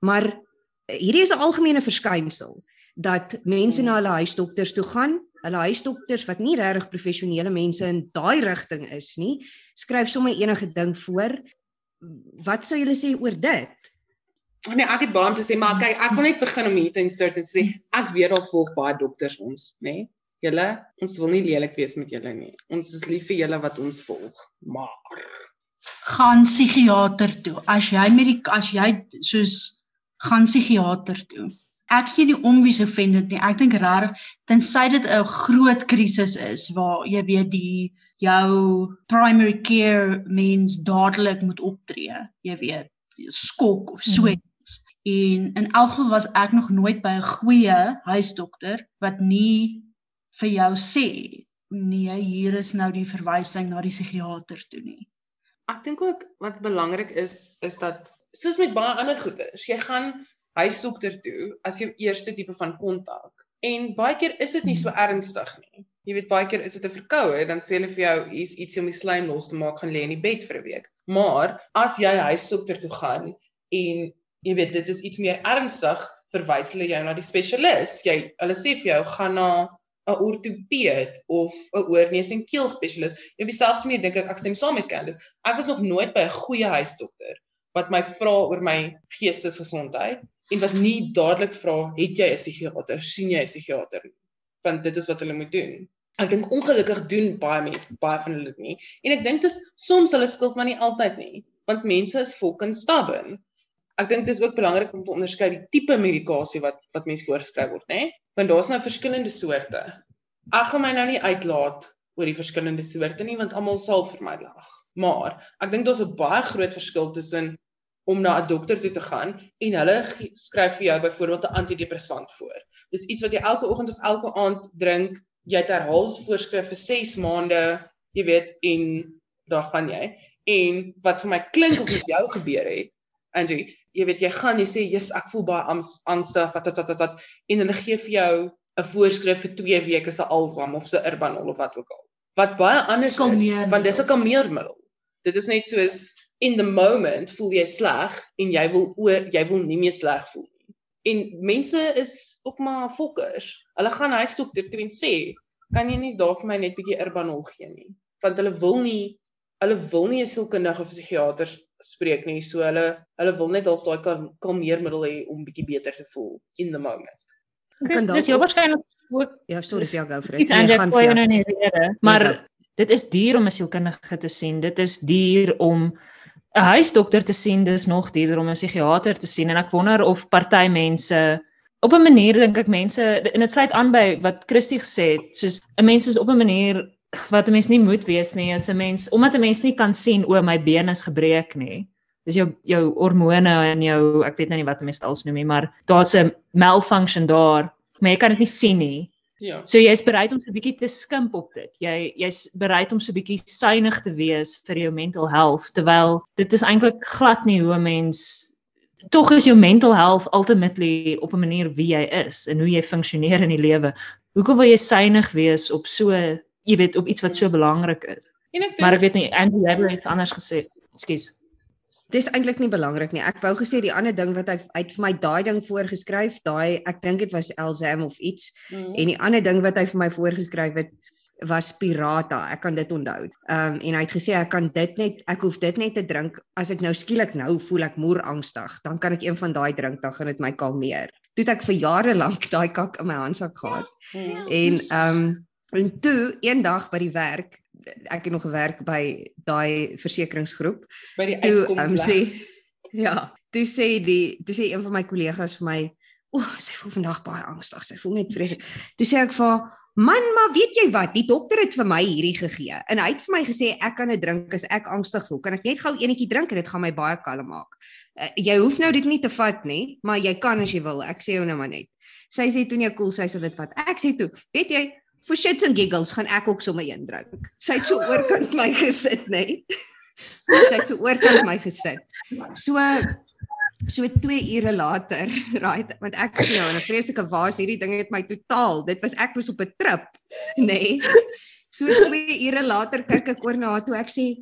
Maar eh, hierdie is 'n algemene verskynsel dat mense na hulle huisdokters toe gaan. Hulle huisdokters wat nie regtig professionele mense in daai rigting is nie, skryf sommer enige ding voor. Wat sou julle sê oor dit? Oh nee, ek het baie om te sê, maar kyk, ek wil net begin om hier te insert en sê ek weet al volg baie dokters ons, nê? Nee? Julle, ons wil nie lelik wees met julle nie. Ons is lief vir julle wat ons volg, maar gaan psigiater toe. As jy met die as jy soos gaan psigiater toe. Ek gee nie om wie se vind dit nie. Ek dink regtig tensy dit 'n groot krisis is waar jy weet die jou primary care mens dadelik moet optree. Jy weet, skok of so iets. Hmm. En in elk geval was ek nog nooit by 'n goeie huisdokter wat nie vir jou sê nee, hier is nou die verwysing na die psigiater toe nie. Ek dink ook wat belangrik is is dat soos met baie ander goeders, jy gaan huisdokter toe as jou eerste tipe van kontak. En baie keer is dit nie so ernstig nie. Jy weet baie keer is dit 'n verkoue, dan sê hulle vir jou hier's iets om die slaim los te maak, gaan lê in die bed vir 'n week. Maar as jy huisdokter toe gaan en jy weet dit is iets meer ernstig, verwys hulle jou na die spesialis. Jy hulle sê vir jou gaan na 'n ortopeed of 'n oorneus en keel spesialis. Op dieselfde manier dink ek ek stem saam met Candice. Ek was nog nooit by 'n goeie huisdokter wat my vra oor my geestesgesondheid en wat nie dadelik vra het jy 'n psigiater sien jy 'n psigiater want dit is wat hulle moet doen ek dink ongelukkig doen baie met baie van hulle nie en ek dink dit is soms hulle skuld maar nie altyd nie want mense is fucking stubborn ek dink dit is ook belangrik om te onderskei die tipe medikasie wat wat mense voorgeskryf word nê want daar's nou verskillende soorte ek gaan my nou nie uitlaat oor die verskillende soorte nie want almal sal vir my lag Maar ek dink daar's 'n baie groot verskil tussen om na 'n dokter toe te gaan en hulle skryf vir jou byvoorbeeld 'n antidepressant voor. Dis iets wat jy elke oggend of elke aand drink. Jy het herhaalsvoorskrif vir 6 maande, jy weet, en daar gaan jy. En wat vir my klink of met jou gebeur het, Angie, jy weet jy gaan jy sê, "Jesus, ek voel baie angs- angstig, wat wat wat wat wat." En hulle gee vir jou 'n voorskrif vir 2 weke se Alzam of se Urbanol of wat ook al. Wat baie anders is, want dis 'n kalmeermiddel. Dit is net soos in the moment voel jy sleg en jy wil oor jy wil nie meer sleg voel nie. En mense is ook maar fokkers. Hulle gaan huisdokter toe en sê, "Kan jy nie daar vir my net bietjie Urbanol gee nie?" Want hulle wil nie hulle wil nie 'n sielkundige of psigiater spreek nie. So hulle hulle wil net half daai kal- kalmeermiddel hê om bietjie beter te voel in the moment. Dis kan dis ook- waarskynlik ook Ja, sorry, ja, go vir iets dit. anders vir nou jou. in die rede. Maar go. dit is duur om 'n sielkundige te sien. Dit is duur om 'n huisdokter te sien, dis nog duurder om 'n psigiater te sien en ek wonder of party mense op 'n manier dink ek mense en dit sluit aan by wat Christie gesê het, soos 'n mens is op 'n manier wat 'n mens nie moet wees nie, is 'n mens omdat 'n mens nie kan sien o my been is gebreek nie. Dis jou jou hormone en jou ek weet nou nie wat 'n mens dit als noem nie, maar daar's 'n malfunction daar, maar jy kan dit nie sien nie. Ja. So jy's bereid om so 'n bietjie te skimp op dit. Jy jy's bereid om so 'n bietjie suinig te wees vir jou mental health terwyl dit is eintlik glad nie hoe 'n mens tog is jou mental health ultimately op 'n manier wie jy is en hoe jy funksioneer in die lewe. Hoekom wil jy suinig wees op so jy weet op iets wat so belangrik is? En ek Maar ek dink weet nie Andrew Weber het anders gesê. Ekskuus. Dis eintlik nie belangrik nie. Ek wou gesê die ander ding wat hy hy het vir my daai ding voorgeskryf, daai ek dink dit was Elzam of iets Mhm. en die ander ding wat hy vir my voorgeskryf het was Pirata. Ek kan dit onthou. Ehm um, en hy het gesê ek kan dit net ek hoef dit net te drink as ek nou skielik nou voel ek moer angstig, dan kan ek een van daai drink dan gaan dit my kalmeer. Toe het ek vir jare lank daai kak in my handsak gehad. Mhm. En ehm um, en toe eendag by die werk ek het nog gewerk by daai versekeringsgroep by die toe uitkom um, sê ja, toe sê die toe sê een van my kollegas vir my, "O, oh, sy voel vandag baie angstig. Sy voel net vreeslik." Toe sê ek vir haar, "Man, maar weet jy wat? Die dokter het vir my hierdie gegee en hy het vir my gesê ek kan dit drink as ek angstig voel. Kan ek net gou enetjie drink en dit gaan my baie kalm maak. Uh, jy hoef nou dit nie te vat nie, maar jy kan as jy wil. Ek sê jou nou maar net." Sy sê toe nee, cool, sy sal dit vat. Ek sê toe, "Weet jy, for shits and giggles gaan ek ook sommer een drink." Sy het so oorkant my gesit, nê. Sy het so oorkant my gesit. So so 2 ure later, right, want ek sê nou in 'n vreeslike waas hierdie ding het my totaal, dit was ek was op 'n trip, nê. Nee. So 2 ure later kyk ek oor na haar toe ek sê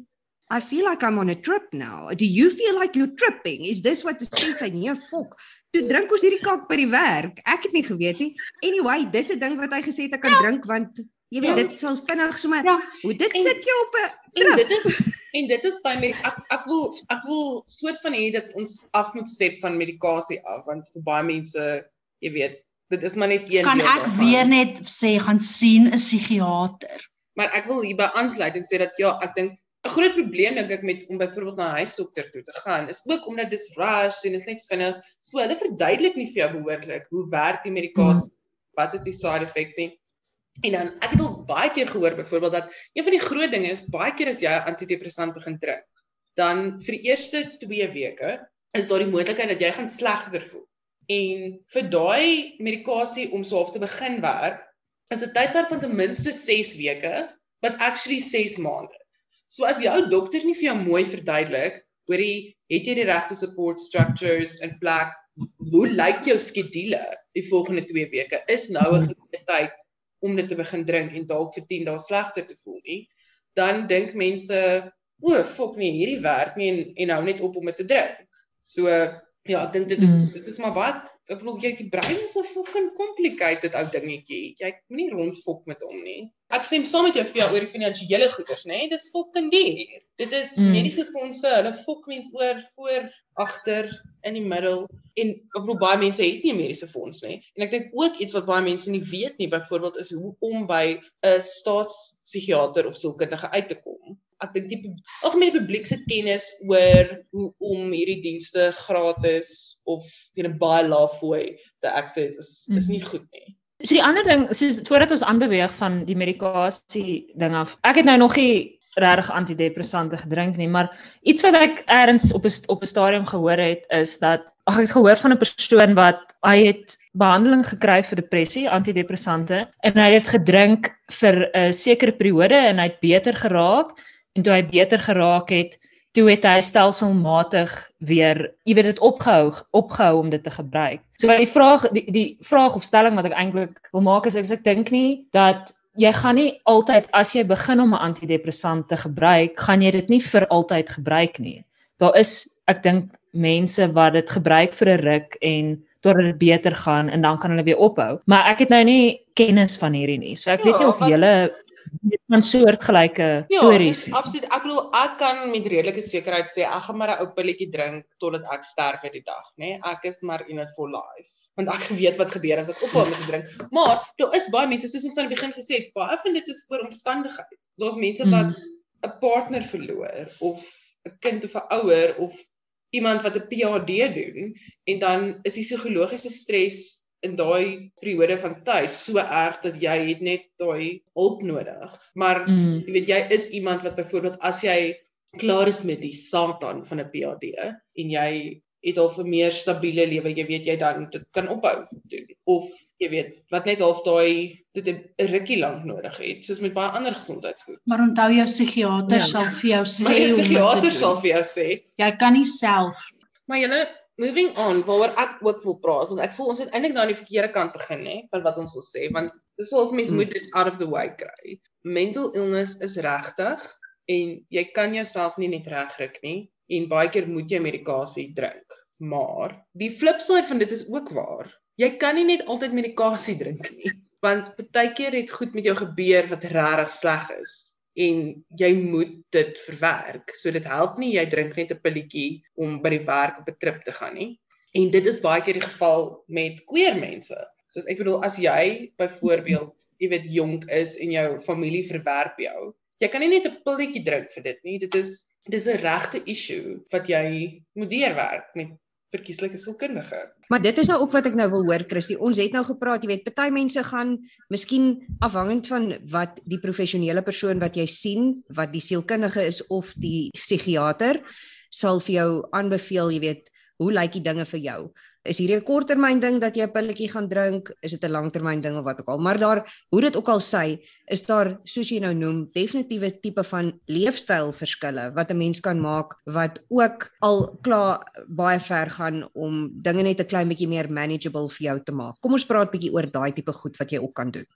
I feel like I'm on a trip now. Do you feel like you're tripping? Is this what the sê sy nee fok. Toe drink ons hierdie kak by die werk. Ek het nie geweet nie. Anyway, dis 'n ding wat hy gesê het ek kan ja. drink want jy weet Ja. dit sal vinnig sommer Ja. hoe dit En- sit jou op 'n En trip. dit is en dit is by met ek ek wil ek wil soort van hê dat ons af moet step van medikasie af want vir baie mense, jy weet, dit is maar net een Kan ek daarvan. weer net sê gaan sien 'n psigiater. Maar ek wil hierby aansluit en sê dat ja, ek dink 'n groot probleem dink ek met om byvoorbeeld na 'n huisdokter toe te gaan is ook omdat dis rush en is net vinnig. So hulle verduidelik nie vir jou behoorlik hoe werk die medikasie, wat is die side effects nie. En dan ek het al baie keer gehoor byvoorbeeld dat een van die groot dinge is baie keer as jy 'n antidepressant begin drink, dan vir die eerste 2 weke is daar die moontlikheid dat jy gaan slegter voel. En vir daai medikasie om so half te begin werk, is 'n tydperk van ten minste 6 weke, but actually 6 maande. So as jou dokter nie vir jou mooi verduidelik, hoorie, het jy die regte support structures in plek? Hoe lyk jou skedule die volgende 2 weke? Is nou 'n goeie tyd om dit te begin drink en dalk vir 10 dae slegter te voel nie? Dan dink mense, o, fok nee, hierdie werk nie en en hou net op om dit te drink. So ja, ek dink dit is Mm. dit is maar baie ek bedoel jy die brein is 'n fucking complicated ou dingetjie. Jy moenie rondfok met hom nie. Ek stem saam met jou vir jou oor die finansiële goeders, nê? Dis fucking duur. Dit is Mm. mm. mediese fondse, hulle fok mens oor voor, agter, in die middel en ek bedoel baie mense het nie 'n mediese fonds nie. En ek dink ook iets wat baie mense nie weet nie, byvoorbeeld is hoe om by 'n staatspsigiater of sielkundige uit te kom. Ek dink die algemene publiek se kennis oor hoe om hierdie dienste gratis of teen 'n baie lae fooi te access is is nie goed nie. So die ander ding, soos voordat ons aanbeweeg van die medikasie ding af. Ek het nou nog nie regtig antidepressante gedrink nie, maar iets wat ek eers op 'n op 'n stadium gehoor het is dat ag ek het gehoor van 'n persoon wat hy het behandeling gekry vir depressie, antidepressante en hy het dit gedrink vir 'n sekere periode en hy het beter geraak en toe hy beter geraak het, toe het hy stelselmatig weer, jy weet dit opgehou, opgehou om dit te gebruik. So die vraag die die vraag of stelling wat ek eintlik wil maak is ek, ek dink nie dat jy gaan nie altyd as jy begin om 'n antidepressant te gebruik, gaan jy dit nie vir altyd gebruik nie. Daar is ek dink mense wat dit gebruik vir 'n ruk en totdat dit beter gaan en dan kan hulle weer ophou. Maar ek het nou nie kennis van hierdie nie. So ek ja, weet nie of julle weet van soortgelyke ja, stories. Ja, absoluut. Ek bedoel ek kan met redelike sekerheid sê ek gaan maar 'n ou pilletjie drink totdat ek sterf uit die dag, nê? Nee? Ek is maar in it for life. Want ek weet wat gebeur as ek ophou met drink. Maar daar is baie mense soos ons aan die begin gesê het, baie van dit is oor omstandigheid. Daar's mense wat. 'n mm. partner verloor of 'n kind of 'n ouer of iemand wat 'n PhD doen en dan is die psigologiese stres in daai periode van tyd so erg dat jy het net daai hulp nodig. Maar mm. jy weet jy is iemand wat byvoorbeeld as jy klaar is met die Satan van 'n PhD en jy het al 'n meer stabiele lewe, jy weet jy dan dit kan ophou doen of jy weet wat net half daai dit 'n rukkie lank nodig het soos met baie ander gesondheidsgoed. Maar onthou jou psigiater ja. sal vir jou sê. Die psigiater sal vir jou sê jy kan nie self maar jy moving on waaroor ek ook wil praat want ek voel ons het eintlik nou aan die verkeerde kant begin hè van wat ons wil sê want dis of mens hmm. moet dit out of the way kry. Mental illness is regtig en jy kan jouself nie net regryk nie en baie keer moet jy medikasie drink. Maar die flip side van dit is ook waar. Jy kan nie net altyd medikasie drink nie want baie keer het goed met jou gebeur wat regtig sleg is en jy moet dit verwerk. So dit help nie jy drink net 'n pilletjie om by die werk op 'n trip te gaan nie. En dit is baie keer die geval met queer mense. Soos ek bedoel as jy byvoorbeeld, jy weet jonk is en jou familie verwerp jou. Jy kan nie net 'n pilletjie drink vir dit nie. Dit is dis 'n regte issue wat jy moet deurwerk met verkieslike sielkundige. Maar dit is nou ook wat ek nou wil hoor Christie. Ons het nou gepraat, jy weet, party mense gaan miskien afhangend van wat die professionele persoon wat jy sien, wat die sielkundige is of die psigiater sal vir jou aanbeveel, jy weet, hoe lyk die dinge vir jou? Is hierdie 'n korttermyn ding dat jy 'n pilletjie gaan drink? Is dit 'n langtermyn ding of wat ook al? Maar daar, hoe dit ook al sê, is daar soos jy nou noem, definitiewe tipe van leefstylverskille wat 'n mens kan maak wat ook al klaar baie ver gaan om dinge net 'n klein bietjie meer manageable vir jou te maak. Kom ons praat bietjie oor daai tipe goed wat jy ook kan doen.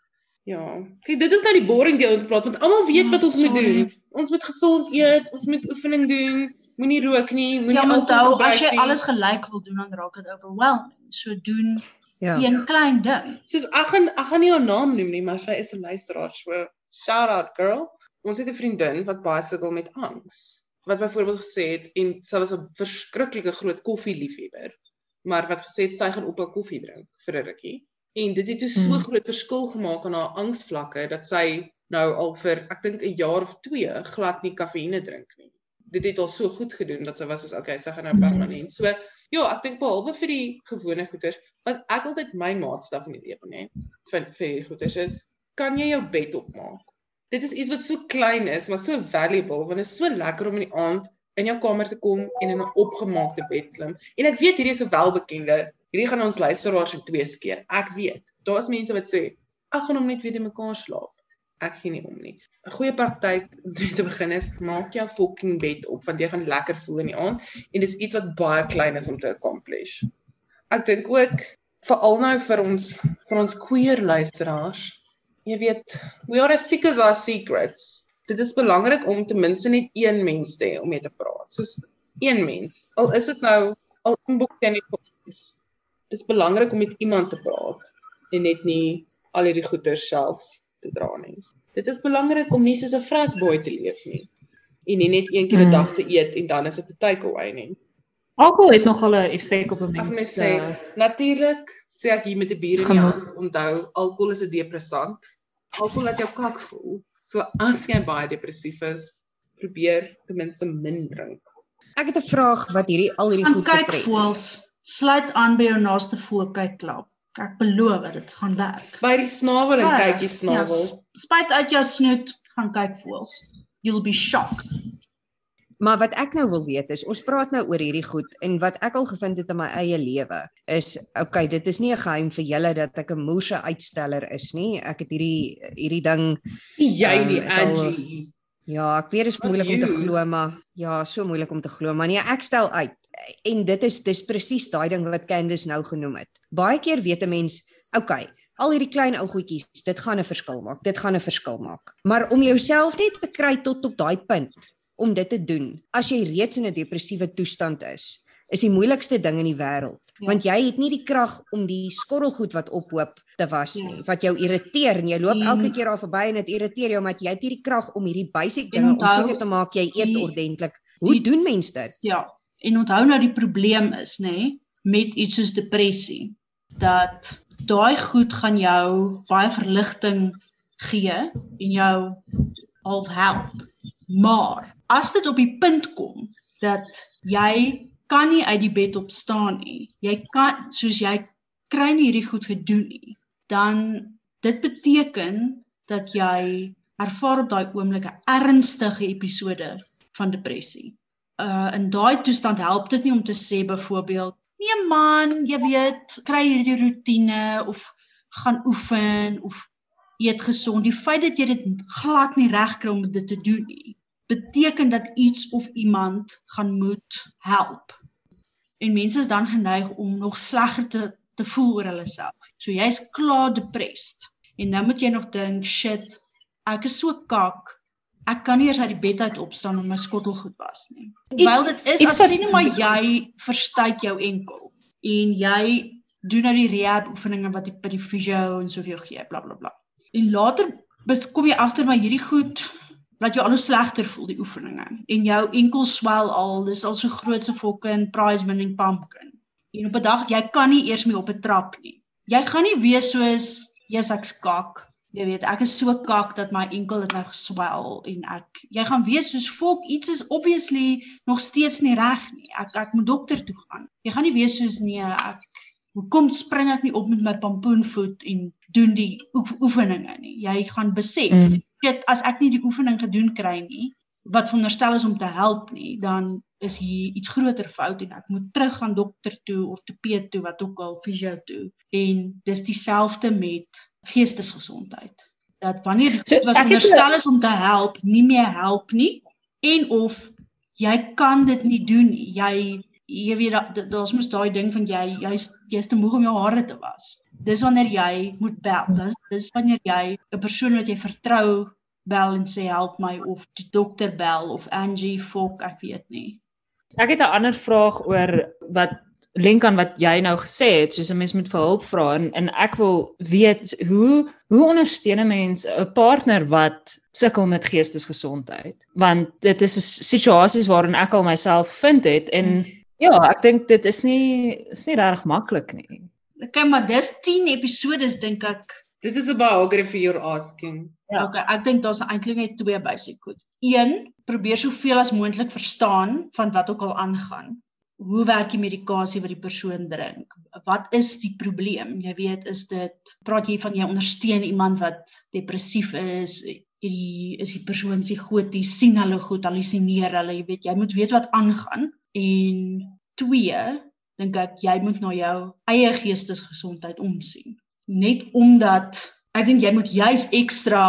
Ja. Kyk, dit is nou die boring deel om te praat want almal weet wat ons moet doen. Ons moet gesond eet, ons moet oefening doen moenie rook nie, moenie ja, onthou as jy alles gelyk wil doen dan raak dit overwhelming. So doen ja. een klein ding. Soos ek gaan ek gaan nie haar naam noem nie, maar sy is 'n luisteraar. So shout out girl. Ons het 'n vriendin wat baie sukkel met angs. Wat byvoorbeeld gesê het en sy was 'n verskriklike groot koffieliefhebber, maar wat gesê het sy gaan ophou koffie drink vir 'n rukkie. En dit het toe so hmm. groot verskil gemaak aan haar angsvlakke dat sy nou al vir ek dink 'n jaar of 2 glad nie kafeïne drink nie dit het al so goed gedoen dat sy was soos okay, sy gaan nou permanent. So ja, ek dink behalwe vir die gewone goeders, wat ek altyd my maatstaf in die lewe nê, vir vir die goeders is, kan jy jou bed opmaak. Dit is iets wat so klein is, maar so valuable want dit is so lekker om in die aand in jou kamer te kom en in 'n opgemaakte bed klim. En ek weet hierdie is 'n welbekende, hierdie gaan ons luisteraars in twee skeer. Ek weet. Daar is mense wat sê, "Ag, gaan hom net weer in mekaar slaap." Ek gee nie om nie. 'n goeie praktyk om te begin is maak jou fucking bed op want jy gaan lekker voel in die aand en dis iets wat baie klein is om te accomplish. Ek dink ook veral nou vir ons vir ons queer luisteraars. Jy weet, we are as sick as our secrets. Dit is belangrik om ten minste net een mens te hê om mee te praat. Soos een mens. Al is dit nou al 'n boek teen die ons. Dis belangrik om met iemand te praat en net nie al hierdie goeie self te dra nie. Dit is belangrik om nie soos 'n fratboy te leef nie en nie net een keer 'n hmm. dag te eet en dan is dit 'n takeaway nie. Alkohol het nogal 'n effek op 'n mens. Uh, Natuurlik sê ek hier met 'n bier in die hand, onthou, alkohol is 'n depressant. Alkohol laat jou kak voel. So as jy baie depressief is, probeer ten minste min drink. Ek het 'n vraag wat hierdie al hierdie goed betref. Kyk voels, sluit aan by jou naaste voelkyklap. Ek beloof dit gaan werk. By die snavel en kyk jy snavel. Ja, spuit uit jou snoet, gaan kyk voels. you'll be shocked. Maar wat ek nou wil weet is, ons praat nou oor hierdie goed en wat ek al gevind het in my eie lewe is, okay, dit is nie 'n geheim vir julle dat ek 'n moerse uitsteller is nie. Ek het hierdie hierdie ding Jy Ehm, die is al- Angie. Ja, ek weet dit is moeilik om te glo, maar ja, so moeilik om te glo, maar nee, ek stel uit. En dit is dis presies daai ding wat Candice nou genoem het. Baie keer weet 'n mens, okay, al hierdie klein ou goedjies, dit gaan 'n verskil maak. Dit gaan 'n verskil maak. Maar om jouself net te kry tot op daai punt om dit te doen, as jy reeds in 'n depressiewe toestand is, is die moeilikste ding in die wêreld, Ja. want jy het nie die krag om die skorrelgoed wat ophoop te was Ja. nie, wat jou irriteer en jy loop En- elke keer daar verby en dit irriteer jou omdat jy het nie die krag om hierdie basic dinge om seker te maak jy eet ordentlik. Hoe die- doen mens dit? Ja. En onthou nou die probleem is, nê, nee, met iets soos depressie, dat daai goed gaan jou baie verligting gee en jou half help. Maar as dit op die punt kom dat jy kan nie uit die bed opstaan nie. Jy kan soos jy kry nie hierdie goed gedoen nie, dan dit beteken dat jy ervaar op daai oomblik 'n ernstige episode van depressie uh in daai toestand help dit nie om te sê byvoorbeeld nee man jy weet kry hierdie rotine of gaan oefen of eet gesond. Die feit dat jy dit glad nie reg kry om dit te doen nie beteken dat iets of iemand gaan moet help. En mense is dan geneig om nog slegger te te voel oor hulle self. So jy's klaar depressed. En nou moet jy nog dink shit ek is so kak Ek kan nie eers uit die bed uit opstaan om my skottelgoed was nie. Terwyl dit is as wat- sien maar jy verstuit jou enkel en jy doen nou die rehab oefeninge wat die by die fisio en so vir jou gee, bla bla bla. En later kom jy agter maar hierdie goed laat jou al hoe slegter voel die oefeninge en jou enkel swel al, dis al so groot so fucking prize winning pumpkin. En op 'n dag jy kan nie eers meer op 'n trap nie. Jy gaan nie wees soos jy's ek's kak Jy weet, ek is so kak dat my enkel het nou geswel en ek jy gaan wees soos volk iets is obviously nog steeds nie reg nie. Ek ek moet dokter toe gaan. Jy gaan nie wees soos nee, ek hoekom spring ek nie op met my pampoenvoet en doen die oef, oefeninge nie. Jy gaan besef, Mm. shit, as ek nie die oefening gedoen kry nie wat veronderstel is om te help nie, dan is hier iets groter fout en ek moet terug gaan dokter toe, ortopeed toe, wat ook al, fisio toe. En dis dieselfde met geestesgesondheid. Dat wanneer die goed wat veronderstel is om te help, nie meer help nie en of jy kan dit nie doen nie. Jy jy weet da- da- daar's mos daai ding van jy jy's jy's te moeg om jou hare te was. Dis wanneer jy moet bel. Dis dis wanneer jy 'n persoon wat jy vertrou bel en sê help my of die dokter bel of Angie fok, ek weet nie. Ek het 'n ander vraag oor wat link aan wat jy nou gesê het, soos 'n mens moet vir hulp vra en en ek wil weet hoe hoe ondersteun 'n mens 'n partner wat sukkel met geestesgesondheid? Want dit is 'n situasies waarin ek al myself vind het en ja, ek dink dit is nie is nie regtig maklik nie. Okay, maar dis 10 episodes dink ek. Dit is 'n biography you're asking. Ja. Okay, ek dink daar's eintlik net twee basic goed. Een, probeer soveel as moontlik verstaan van wat ook al aangaan. Hoe werk die medikasie wat die persoon drink? Wat is die probleem? Jy weet, is dit praat jy van jy ondersteun iemand wat depressief is? Hierdie is die persoon psigoties, sien hulle goed, hallusineer hulle, jy weet, jy moet weet wat aangaan. En twee, dink ek jy moet na jou eie geestesgesondheid omsien. Net omdat ek dink jy moet juis ekstra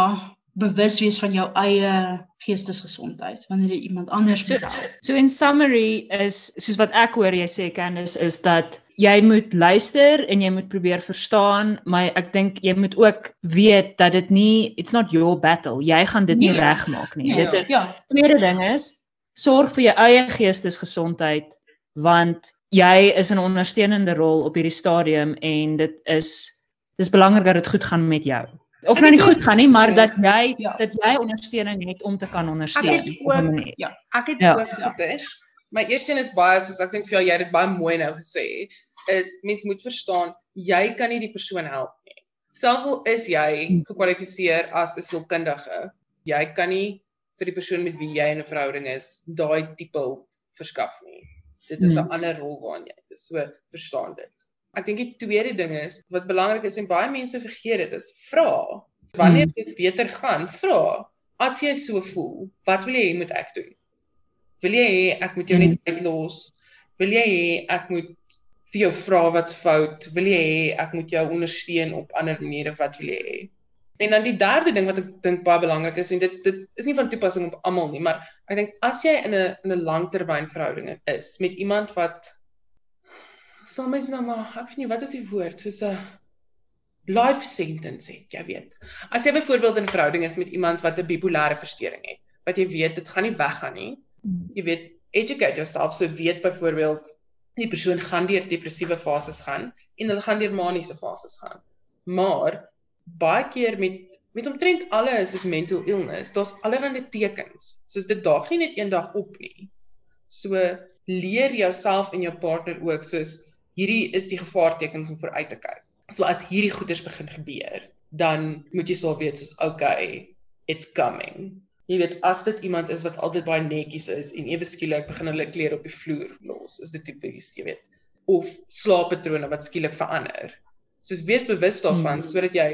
bewus wees van jou eie geestesgesondheid wanneer jy iemand anders So moet help. so in summary is soos wat ek hoor jy sê Candice is dat jy moet luister en jy moet probeer verstaan, maar ek dink jy moet ook weet dat dit nie it's not your battle. Jy gaan dit nie Nee. regmaak nie. Nee. Dit is Ja, tweede ding is sorg vir jou eie geestesgesondheid want jy is in 'n ondersteunende rol op hierdie stadium en dit is dis belangrik dat dit goed gaan met jou. Of nou nie goed gaan nie, maar ja. dat jy Ja. dat jy ondersteuning het om te kan ondersteun. Ek het ook- manier. Ek het Ja. ook goeders. My eerste een is baie soos ek dink vir jou jy het dit baie mooi nou gesê, is mens moet verstaan jy kan nie die persoon help nie. Selfs al is jy gekwalifiseer as 'n sielkundige, jy kan nie vir die persoon met wie jy in 'n verhouding is daai tipe hulp verskaf nie. Dit is 'n Hmm. ander rol waarin jy is. So verstaan dit. Ek dink die tweede ding is wat belangrik is en baie mense vergeet dit is vra. Wanneer dit beter gaan, vra. as jy so voel, wat wil jy hê moet ek doen? Wil jy hê ek moet jou net uitlos? Wil jy hê ek moet vir jou vra wat's fout? Wil jy hê ek moet jou ondersteun op ander maniere? Wat wil jy hê? En dan die derde ding wat ek dink baie belangrik is en dit dit is nie van toepassing op almal nie, maar ek dink as jy in 'n in 'n langtermynverhouding is met iemand wat sal mens nou maar ek weet nie wat is die woord soos 'n life sentence het, jy weet. As jy byvoorbeeld in 'n verhouding is met iemand wat 'n bipolêre verstoring het, wat jy weet dit gaan nie weggaan nie. Jy weet, educate yourself so weet byvoorbeeld die persoon gaan deur depressiewe fases gaan en hulle gaan deur maniese fases gaan. Maar baie keer met met omtrent alles soos mental illness, daar's allerlei tekens. Soos dit daag nie net eendag op nie. So leer jouself en jou partner ook soos hierdie is die gevaartekens om vooruit te kyk. So as hierdie goeters begin gebeur, dan moet jy sal weet soos okay, it's coming. Jy weet as dit iemand is wat altyd baie netjies is en ewe skielik begin hulle klere op die vloer los, is dit tipies, jy weet, of slaappatrone wat skielik verander. Soos wees bewus daarvan hmm. sodat jy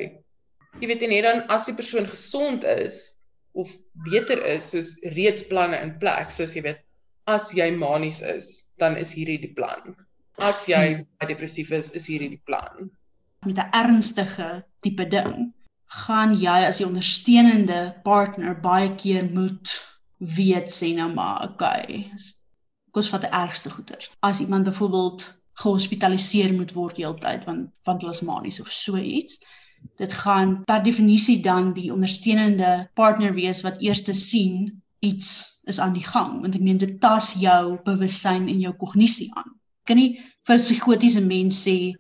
jy weet en net dan as die persoon gesond is of beter is, soos reeds planne in plek, soos jy weet, as jy manies is, dan is hierdie die plan as jy depressief is, is hierdie die plan. Met 'n ernstige tipe ding gaan jy as die ondersteunende partner baie keer moet weet sê nou maar okay, kos wat die ergste goeters. As iemand byvoorbeeld gehospitaliseer moet word heeltyd want want hulle is manies of so iets, dit gaan per definisie dan die ondersteunende partner wees wat eers te sien iets is aan die gang want ek meen dit tas jou bewussyn en jou kognisie aan kan nie vir 'n psigotiese mens sê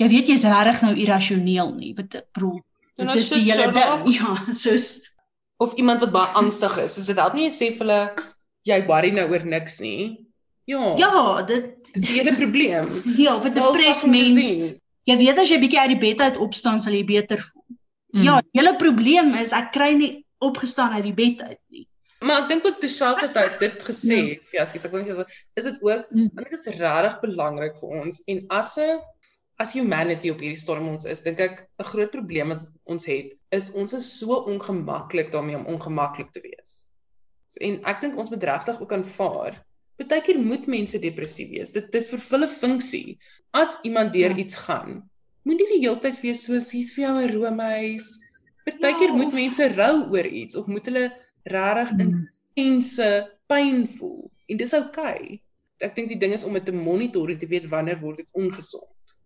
jy weet jy's regtig nou irrasioneel nie. Wat ek bedoel, dit is die hele ding. Ja, soos of iemand wat baie angstig is. Soos dit help nie jy sê vir hulle jy worry nou oor niks nie. Ja. Ja, dit is die hele probleem. Ja, vir 'n depressed mens. Jy weet as jy bietjie uit die bed uit opstaan sal jy beter voel. Mm. Ja, die hele probleem is ek kry nie opgestaan uit die bed uit nie. Maar ek dink ook terselfdertyd dit gesê, ja, skus ek wil net sê, is dit ook, mm. want dit is regtig belangrik vir ons en as 'n as humanity op hierdie storm ons is, dink ek 'n groot probleem wat ons het, is ons is so ongemaklik daarmee om ongemaklik te wees. En ek dink ons moet regtig ook aanvaar. Partykeer moet mense depressief wees. Dit dit vervul 'n funksie. As iemand deur ja. iets gaan, moenie die hele tyd wees soos hier's vir jou 'n roomhuis. Partykeer ja, moet mense rou oor iets of moet hulle regtig mm. intense pyn voel en dis oukei. Okay. Ek dink die ding is om dit te monitor en te weet wanneer word dit ongesond.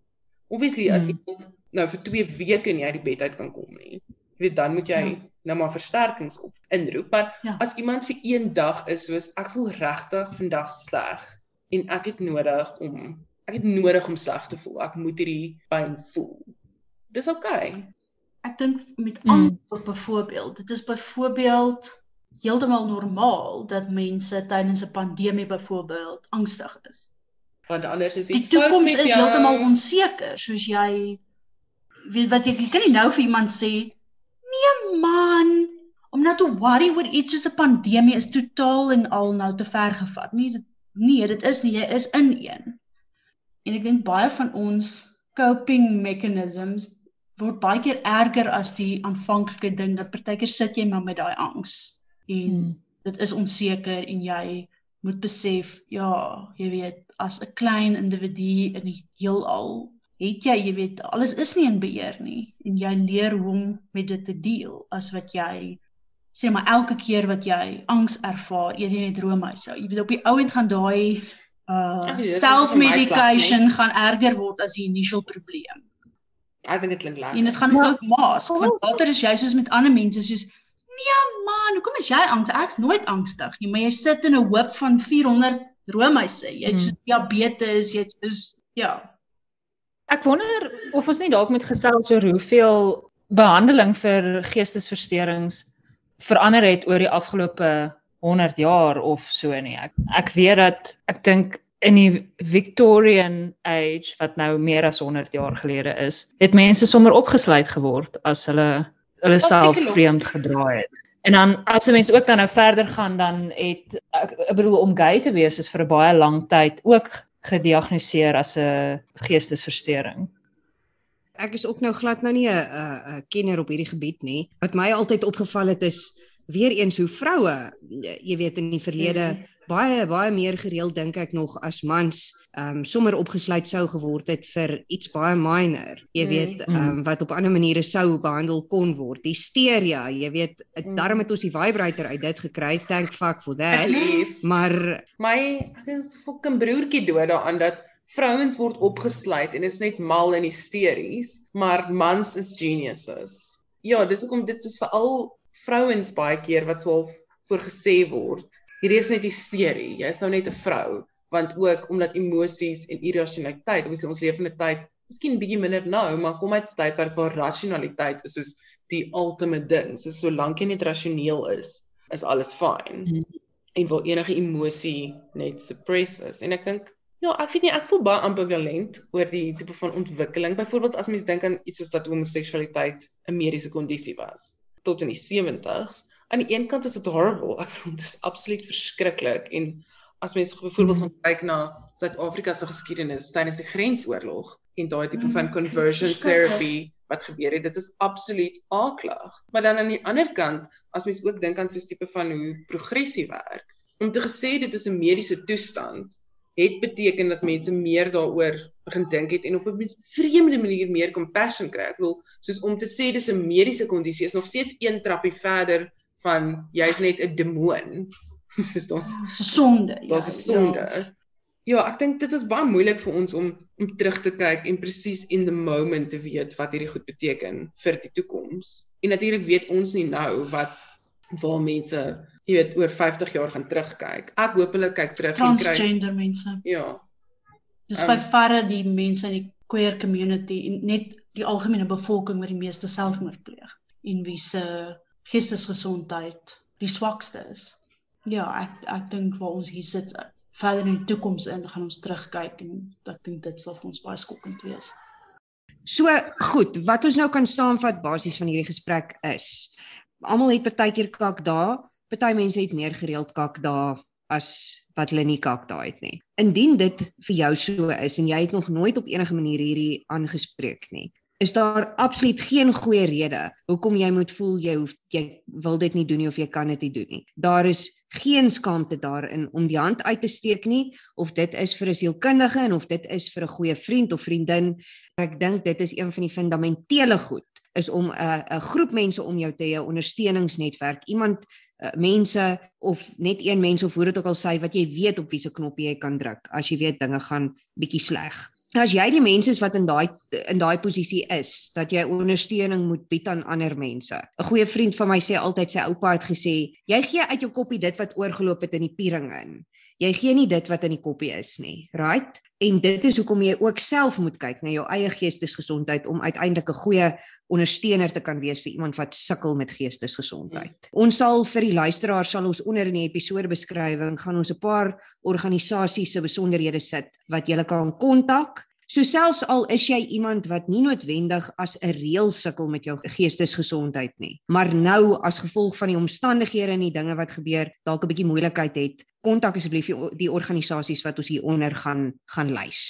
Obviously as mm. iemand nou vir 2 weke nie uit die bed uit kan kom nie, jy weet dan moet jy ja. nou maar versterkings op inroep, maar ja. as iemand vir een dag is soos ek voel regtig vandag sleg en ek het nodig om ek het nodig om sleg te voel. Ek moet hierdie pyn voel. Dis oukei. Okay. Ek dink met mm. ander byvoorbeeld, dit is byvoorbeeld heeltemal normaal dat mense tydens 'n pandemie byvoorbeeld angstig is. Want anders is iets Die toekoms is heeltemal onseker, soos jy weet wat jy, jy kan nie nou vir iemand sê nee man, om nou te worry oor iets soos 'n pandemie is totaal en al nou te ver gevat. Nee, dit nee, dit is nie, jy is in een. En ek dink baie van ons coping mechanisms word baie keer erger as die aanvanklike ding dat partykeer sit jy maar met daai angs en hmm. dit is onseker en jy moet besef ja jy weet as 'n klein individu in die heelal het jy jy weet alles is nie in beheer nie en jy leer hoe om met dit te deel as wat jy sê maar elke keer wat jy angs ervaar eet jy net roomhuise jy weet op die ou end gaan daai uh self medication gaan erger word as die initial probleem. Ek dink dit klink lekker. En dit gaan ook maas want later is jy soos met ander mense soos Nee man, hoekom is jy angstig? Ek's nooit angstig nie, maar jy sit in 'n hoop van 400 roomhuise. Jy het hmm. diabetes, jy is ja. Ek wonder of ons nie dalk moet gesels oor hoeveel behandeling vir geestesversteurings verander het oor die afgelope 100 jaar of so nie. Ek ek weet dat ek dink in die Victorian age wat nou meer as 100 jaar gelede is, het mense sommer opgesluit geword as hulle hulle self vreemd gedra het. En dan as 'n mens ook dan nou verder gaan dan het ek, ek bedoel om gay te wees is vir 'n baie lang tyd ook gediagnoseer as 'n geestesversteuring. Ek is ook nou glad nou nie 'n 'n kenner op hierdie gebied nie. Wat my altyd opgeval het is weer eens hoe vroue jy weet in die verlede mm. baie baie meer gereeld dink ek nog as mans um, sommer opgesluit sou geword het vir iets baie minor. Jy mm. weet ehm um, wat op ander maniere sou behandel kon word. Hysteria, jy weet, mm. daarom het ons die vibrator uit dit gekry. Thank fuck for that. Maar my ek is fucking broertjie dood daaraan dat vrouens word opgesluit en is net mal en hysteries, maar mans is geniuses. Ja, dis hoekom dit is veral vrouens baie keer wat swaalf voorgesê word. Hierdie is net hysterie. Jy is nou net 'n vrou want ook omdat emosies en irrasionaliteit, ons ons leef in 'n tyd, miskien bietjie minder nou, maar kom uit 'n tydperk waar rasionaliteit is soos die ultimate ding. So solank jy net rasioneel is, is alles fyn. Mm. En waar enige emosie net suppress is. En ek dink ja, ek weet nie ek voel baie ambivalent oor die tipe van ontwikkeling. Byvoorbeeld as mens dink aan iets soos dat homoseksualiteit 'n mediese kondisie was tot in die 70s. Aan die een kant is dit horrible. Ek vind dit is absoluut verskriklik en as mens byvoorbeeld gaan kyk na Suid-Afrika se geskiedenis tydens die grensoorlog en daai tipe van mm, conversion therapy wat gebeur het, dit is absoluut aaklag. Maar dan aan die ander kant, as mens ook dink aan so 'n tipe van hoe progressie werk, om te gesê dit is 'n mediese toestand, het beteken dat mense meer daaroor begin dink het en op 'n vreemde manier meer compassion kry. Ek bedoel, soos om te sê dis 'n mediese kondisie is nog steeds een trappie verder van jy's net 'n demoon soos daar's 'n sonde. Daar's 'n ja, sonde. Ja. ja, ek dink dit is baie moeilik vir ons om om terug te kyk en presies in the moment te weet wat hierdie goed beteken vir die toekoms. En natuurlik weet ons nie nou wat waar mense, jy weet, oor 50 jaar gaan terugkyk. Ek hoop hulle kyk terug en kry transgender mense. Ja. Dis um, by verre die mense in die queer community en net die algemene bevolking wat die meeste selfmoord pleeg en wie se geestesgesondheid die swakste is. Ja, ek ek dink waar ons hier sit verder in die toekoms in gaan ons terugkyk en ek dink dit sal vir ons baie skokkend wees. So goed, wat ons nou kan saamvat basies van hierdie gesprek is almal het partykeer kak daar, party mense het meer gereeld kak daar as wat hulle nie kak daar het nie. Indien dit vir jou so is en jy het nog nooit op enige manier hierdie aangespreek nie, is daar absoluut geen goeie rede hoekom jy moet voel jy hoef jy wil dit nie doen nie of jy kan dit nie doen nie. Daar is geen skaamte daarin om die hand uit te steek nie of dit is vir 'n sielkundige en of dit is vir 'n goeie vriend of vriendin. Ek dink dit is een van die fundamentele goed is om 'n 'n groep mense om jou te hê, ondersteuningsnetwerk, iemand uh, mense of net een mens of hoe dit ook al sê wat jy weet op wiese knoppie jy kan druk as jy weet dinge gaan bietjie sleg as jy die mense is wat in daai in daai posisie is dat jy ondersteuning moet bied aan ander mense. 'n Goeie vriend van my sê altyd sy oupa het gesê, jy gee uit jou koppie dit wat oorgeloop het in die piering in. Jy gee nie dit wat in die koppie is nie, right? En dit is hoekom jy ook self moet kyk na jou eie geestesgesondheid om uiteindelik 'n goeie ondersteuner te kan wees vir iemand wat sukkel met geestesgesondheid. Ons sal vir die luisteraars sal ons onder in die episode beskrywing gaan ons 'n paar organisasies se besonderhede sit wat jy kan kontak So selfs al is jy iemand wat nie noodwendig as 'n reël sukkel met jou geestesgesondheid nie, maar nou as gevolg van die omstandighede en die dinge wat gebeur, dalk 'n bietjie moeilikheid het, kontak asseblief die organisasies wat ons hier onder gaan gaan lys.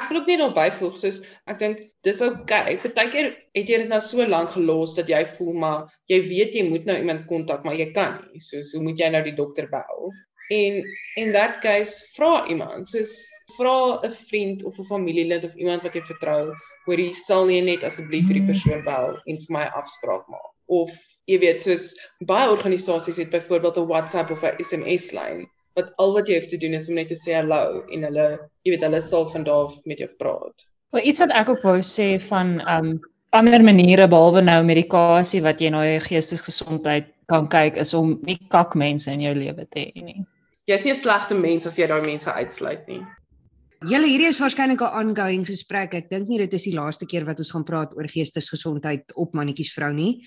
Ek wil ook net daar byvoeg soos ek dink dis. Okay. Partykeer het jy dit nou so lank gelos dat jy voel maar jy weet jy moet nou iemand kontak, maar jy kan nie. Soos hoe moet jy nou die dokter bel? En in that case vra iemand, soos vra 'n vriend of 'n familielid of iemand wat jy vertrou, hoor jy sal nie net asseblief die hmm. persoon bel en vir my afspraak maak. Of jy weet, soos baie organisasies het byvoorbeeld 'n WhatsApp of 'n SMS lyn wat al wat jy hoef te doen is om net te sê hallo en hulle, jy weet, hulle sal van daar af met jou praat. Wel iets wat ek ook wou sê van um ander maniere behalwe nou medikasie wat jy na jou geestesgesondheid kan kyk is om nie kak mense in jou lewe te hê nie jy's nie 'n slegte mens as jy daai mense uitsluit nie. Julle hierdie is waarskynlik 'n ongoing gesprek. Ek dink nie dit is die laaste keer wat ons gaan praat oor geestesgesondheid op mannetjies vrou nie.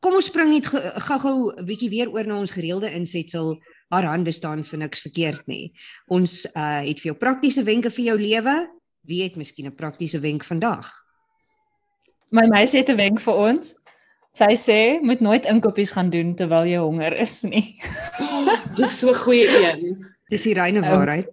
Kom ons spring net gou-gou 'n bietjie weer oor na ons gereelde insetsel. Haar hande staan vir niks verkeerd nie. Ons uh het vir jou praktiese wenke vir jou lewe. Wie het miskien 'n praktiese wenk vandag? My meisie het 'n wenk vir ons. Sy sê moet nooit inkopies gaan doen terwyl jy honger is nie. Dis so 'n goeie een. Dis die reine ehm, waarheid.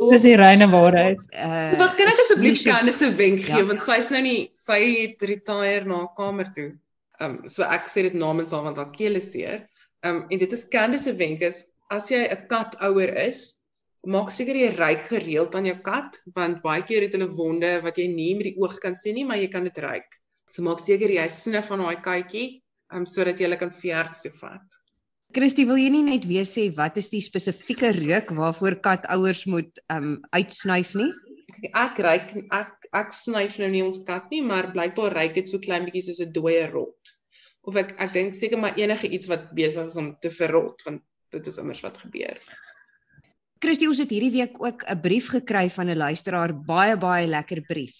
Um, dis die reine waarheid. Uh Wat kan ek asseblief kan 'n wenk gee ja. want sy's nou nie sy het retire na kamer toe. Ehm um, so ek sê dit namens haar want haar keel is seer. Um en dit is Candice se wenk is as jy 'n kat ouer is, maak seker jy ruik gereeld aan jou kat want baie keer het hulle wonde wat jy nie met die oog kan sien nie, maar jy kan dit ruik. So maak seker jy snif aan daai katjie um sodat jy hulle kan veearts toe vat. Christie, wil jy nie net weer sê wat is die spesifieke reuk waarvoor katouers moet um uitsnuif nie? Ek ruik ek ek snuif nou nie ons kat nie, maar blykbaar ruik dit so klein bietjie soos 'n dooie rot. Of ek ek dink seker maar enige iets wat besig is om te verrot want dit is immers wat gebeur. Christie, ons het hierdie week ook 'n brief gekry van 'n luisteraar, baie baie lekker brief.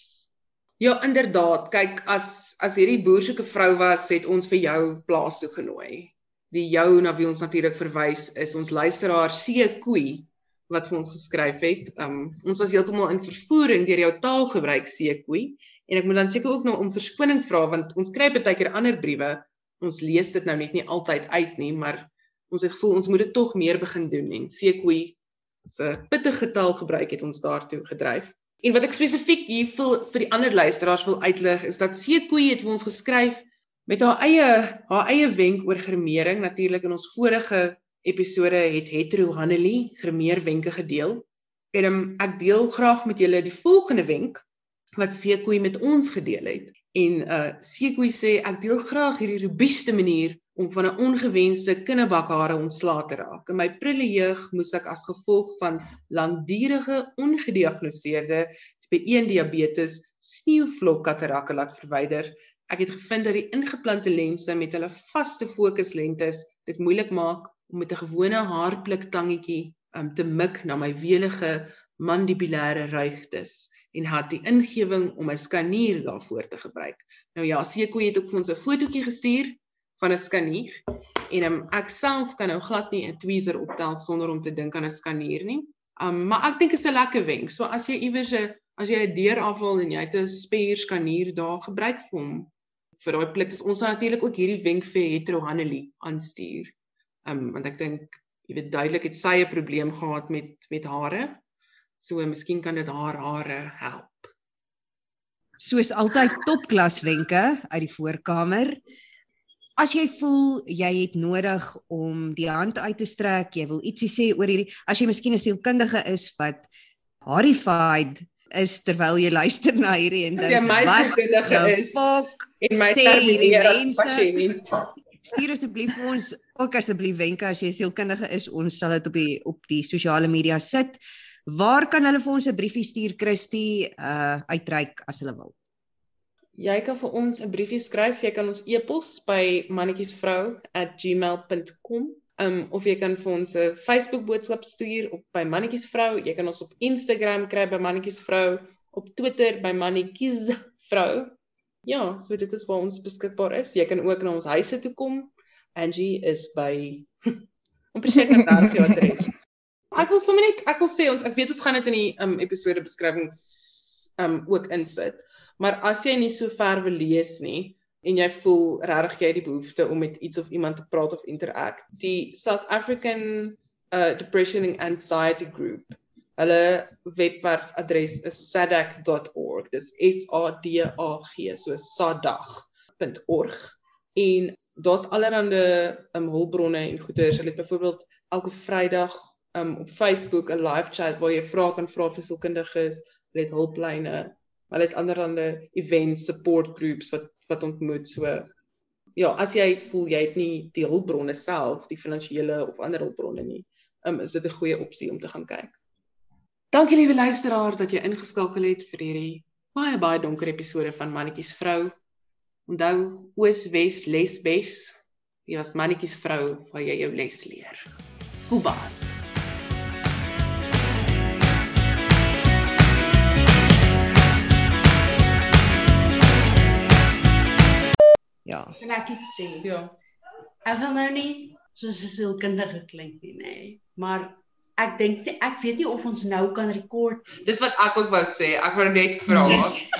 Ja, inderdaad. Kyk, as as hierdie boer soeke vrou was, het ons vir jou plaas toe genooi. Die jou na wie ons natuurlik verwys is ons luisteraar C Koei wat vir ons geskryf het. Um ons was heeltemal in vervoering deur jou taalgebruik Koei en ek moet dan seker ook nou om verskoning vra want ons kry baie keer ander briewe. Ons lees dit nou net nie altyd uit nie, maar ons het gevoel ons moet dit tog meer begin doen en Koei se pittige taal gebruik het ons daartoe gedryf. En wat ek spesifiek hier vir vir die ander luisteraars wil uitlig is dat Seekoei het vir ons geskryf met haar eie haar eie wenk oor gremering. Natuurlik in ons vorige episode het Hetero Hanelie gremeer wenke gedeel. En um, ek deel graag met julle die volgende wenk wat Seekoei met ons gedeel het. En uh Seekoei sê ek deel graag hierdie robuuste manier om van 'n ongewenste kinderbakhare ontslae te raak. In my prille jeug moes ek as gevolg van langdurige ongediagnoseerde tipe 1 diabetes sneeuvlok katarakke laat verwyder. Ek het gevind dat die ingeplante lense met hulle vaste fokuslentes dit moeilik maak om met 'n gewone haarpluk tangetjie um, te mik na my welige mandibulêre ruigtes en het die ingewing om 'n skanier daarvoor te gebruik. Nou ja, Seko het ook vir ons 'n fotootjie gestuur van 'n skanier en um, ek self kan nou glad nie 'n tweezer optel sonder om te dink aan 'n skanier nie. Um maar ek dink dit is 'n lekker wenk. So as jy iewers 'n as jy 'n deur afhaal en jy het 'n spier skanier daar gebruik vir hom vir daai plek is ons natuurlik ook hierdie wenk vir Hetero Hanelie aanstuur. Um want ek dink jy weet duidelik het sy 'n probleem gehad met met hare. So miskien kan dit haar hare help. Soos altyd topklas wenke uit die voorkamer as jy voel jy het nodig om die hand uit te strek, jy wil ietsie sê oor hierdie as jy miskien 'n sielkundige is wat horrified is terwyl jy luister na hierdie en dink my sielkundige is en my terminale pasiënt. Stuur asseblief vir ons ook asseblief wenke as jy sielkundige is, ons sal dit op die op die sosiale media sit. Waar kan hulle vir ons 'n briefie stuur Christy uh uitreik as hulle wil? Jy kan vir ons 'n briefie skryf. Jy kan ons e-pos by mannetjiesvrou@gmail.com. Um of jy kan vir ons 'n Facebook boodskap stuur op by mannetjiesvrou. Jy kan ons op Instagram kry by mannetjiesvrou, op Twitter by mannetjiesvrou. Ja, so dit is waar ons beskikbaar is. Jy kan ook na ons huise toe kom. Angie is by om presies na daardie adres. Ek wil sommer net ek wil sê ons ek weet ons gaan dit in die um episode beskrywings um ook insit. Maar as jy nie so ver wil lees nie en jy voel regtig jy het die behoefte om met iets of iemand te praat of interact, die South African uh Depression and Anxiety Group. Hulle webwerf adres is sadag.org. Dis S A D A G, so sadag.org. En daar's allerlei um hulpbronne en goeders. Hulle het byvoorbeeld elke Vrydag um op Facebook 'n live chat waar jy vra kan vra vir sielkundiges, hulle het hulplyne Hulle het anderhande event support groups wat wat ontmoet. So ja, as jy voel jy het nie die hulpbronne self, die finansiële of ander hulpbronne nie, um, is dit 'n goeie opsie om te gaan kyk. Dankie liewe luisteraar dat jy ingeskakel het vir hierdie baie baie donker episode van Mannetjies vrou. Onthou Oos Wes Lesbes. Jy was Mannetjies vrou waar jy jou les leer. Goodbye. Ja. Kan ek iets sê? Ja. Ek wil nou nie soos 'n sielkundige klink nie, nê. Maar ek dink ek weet nie of ons nou kan rekord. Dis wat ek ook wou sê. Ek wou net vra.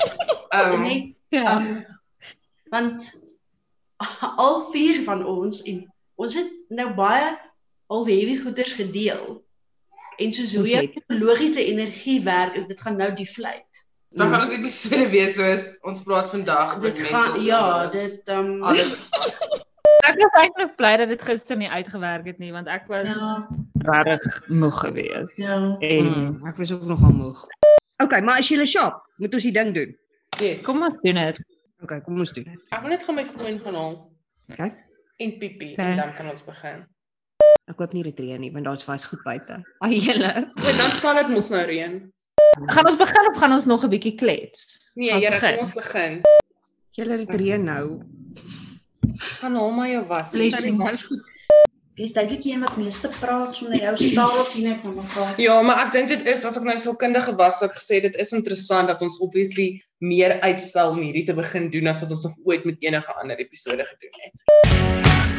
Ehm um, ja. Um, want al vier van ons en ons het nou baie al heavy goeders gedeel. En soos hoe jy logiese energie werk, is dit gaan nou die vlieg. Dan gaan ons episode wees soos ons praat vandag met mense. Ja, dit ehm um... alles. Ek was eintlik bly dat dit gister nie uitgewerk het nie want ek was Ja. regtig moeg geweest. Ja. En Mm, ek was ook nogal moeg. Okay, maar as jy 'n shop, moet ons die ding doen. Yes. kom ons doen dit. Okay, kom ons doen dit. Ek wil net gaan my foon gaan haal Okay. en piepie Okay. en dan kan ons begin. Ek hoop nie reën nie want daar's vas goed buite. Ag julle. O, dan sal dit mos nou reën. Gaan ons begin of gaan ons nog 'n bietjie klets? Nee, begin. kom ons begin. Julle reën nou. Gaan haal maar jou was. Blessings. Dis duidelik een wat meeste praat sonder jou staal sien ek na mekaar. Ja, maar ek dink dit is as ek nou sielkundige was, sou ek gesê dit is interessant dat ons obviously meer uitstel om hierdie te begin doen as wat ons nog ooit met enige ander episode gedoen het.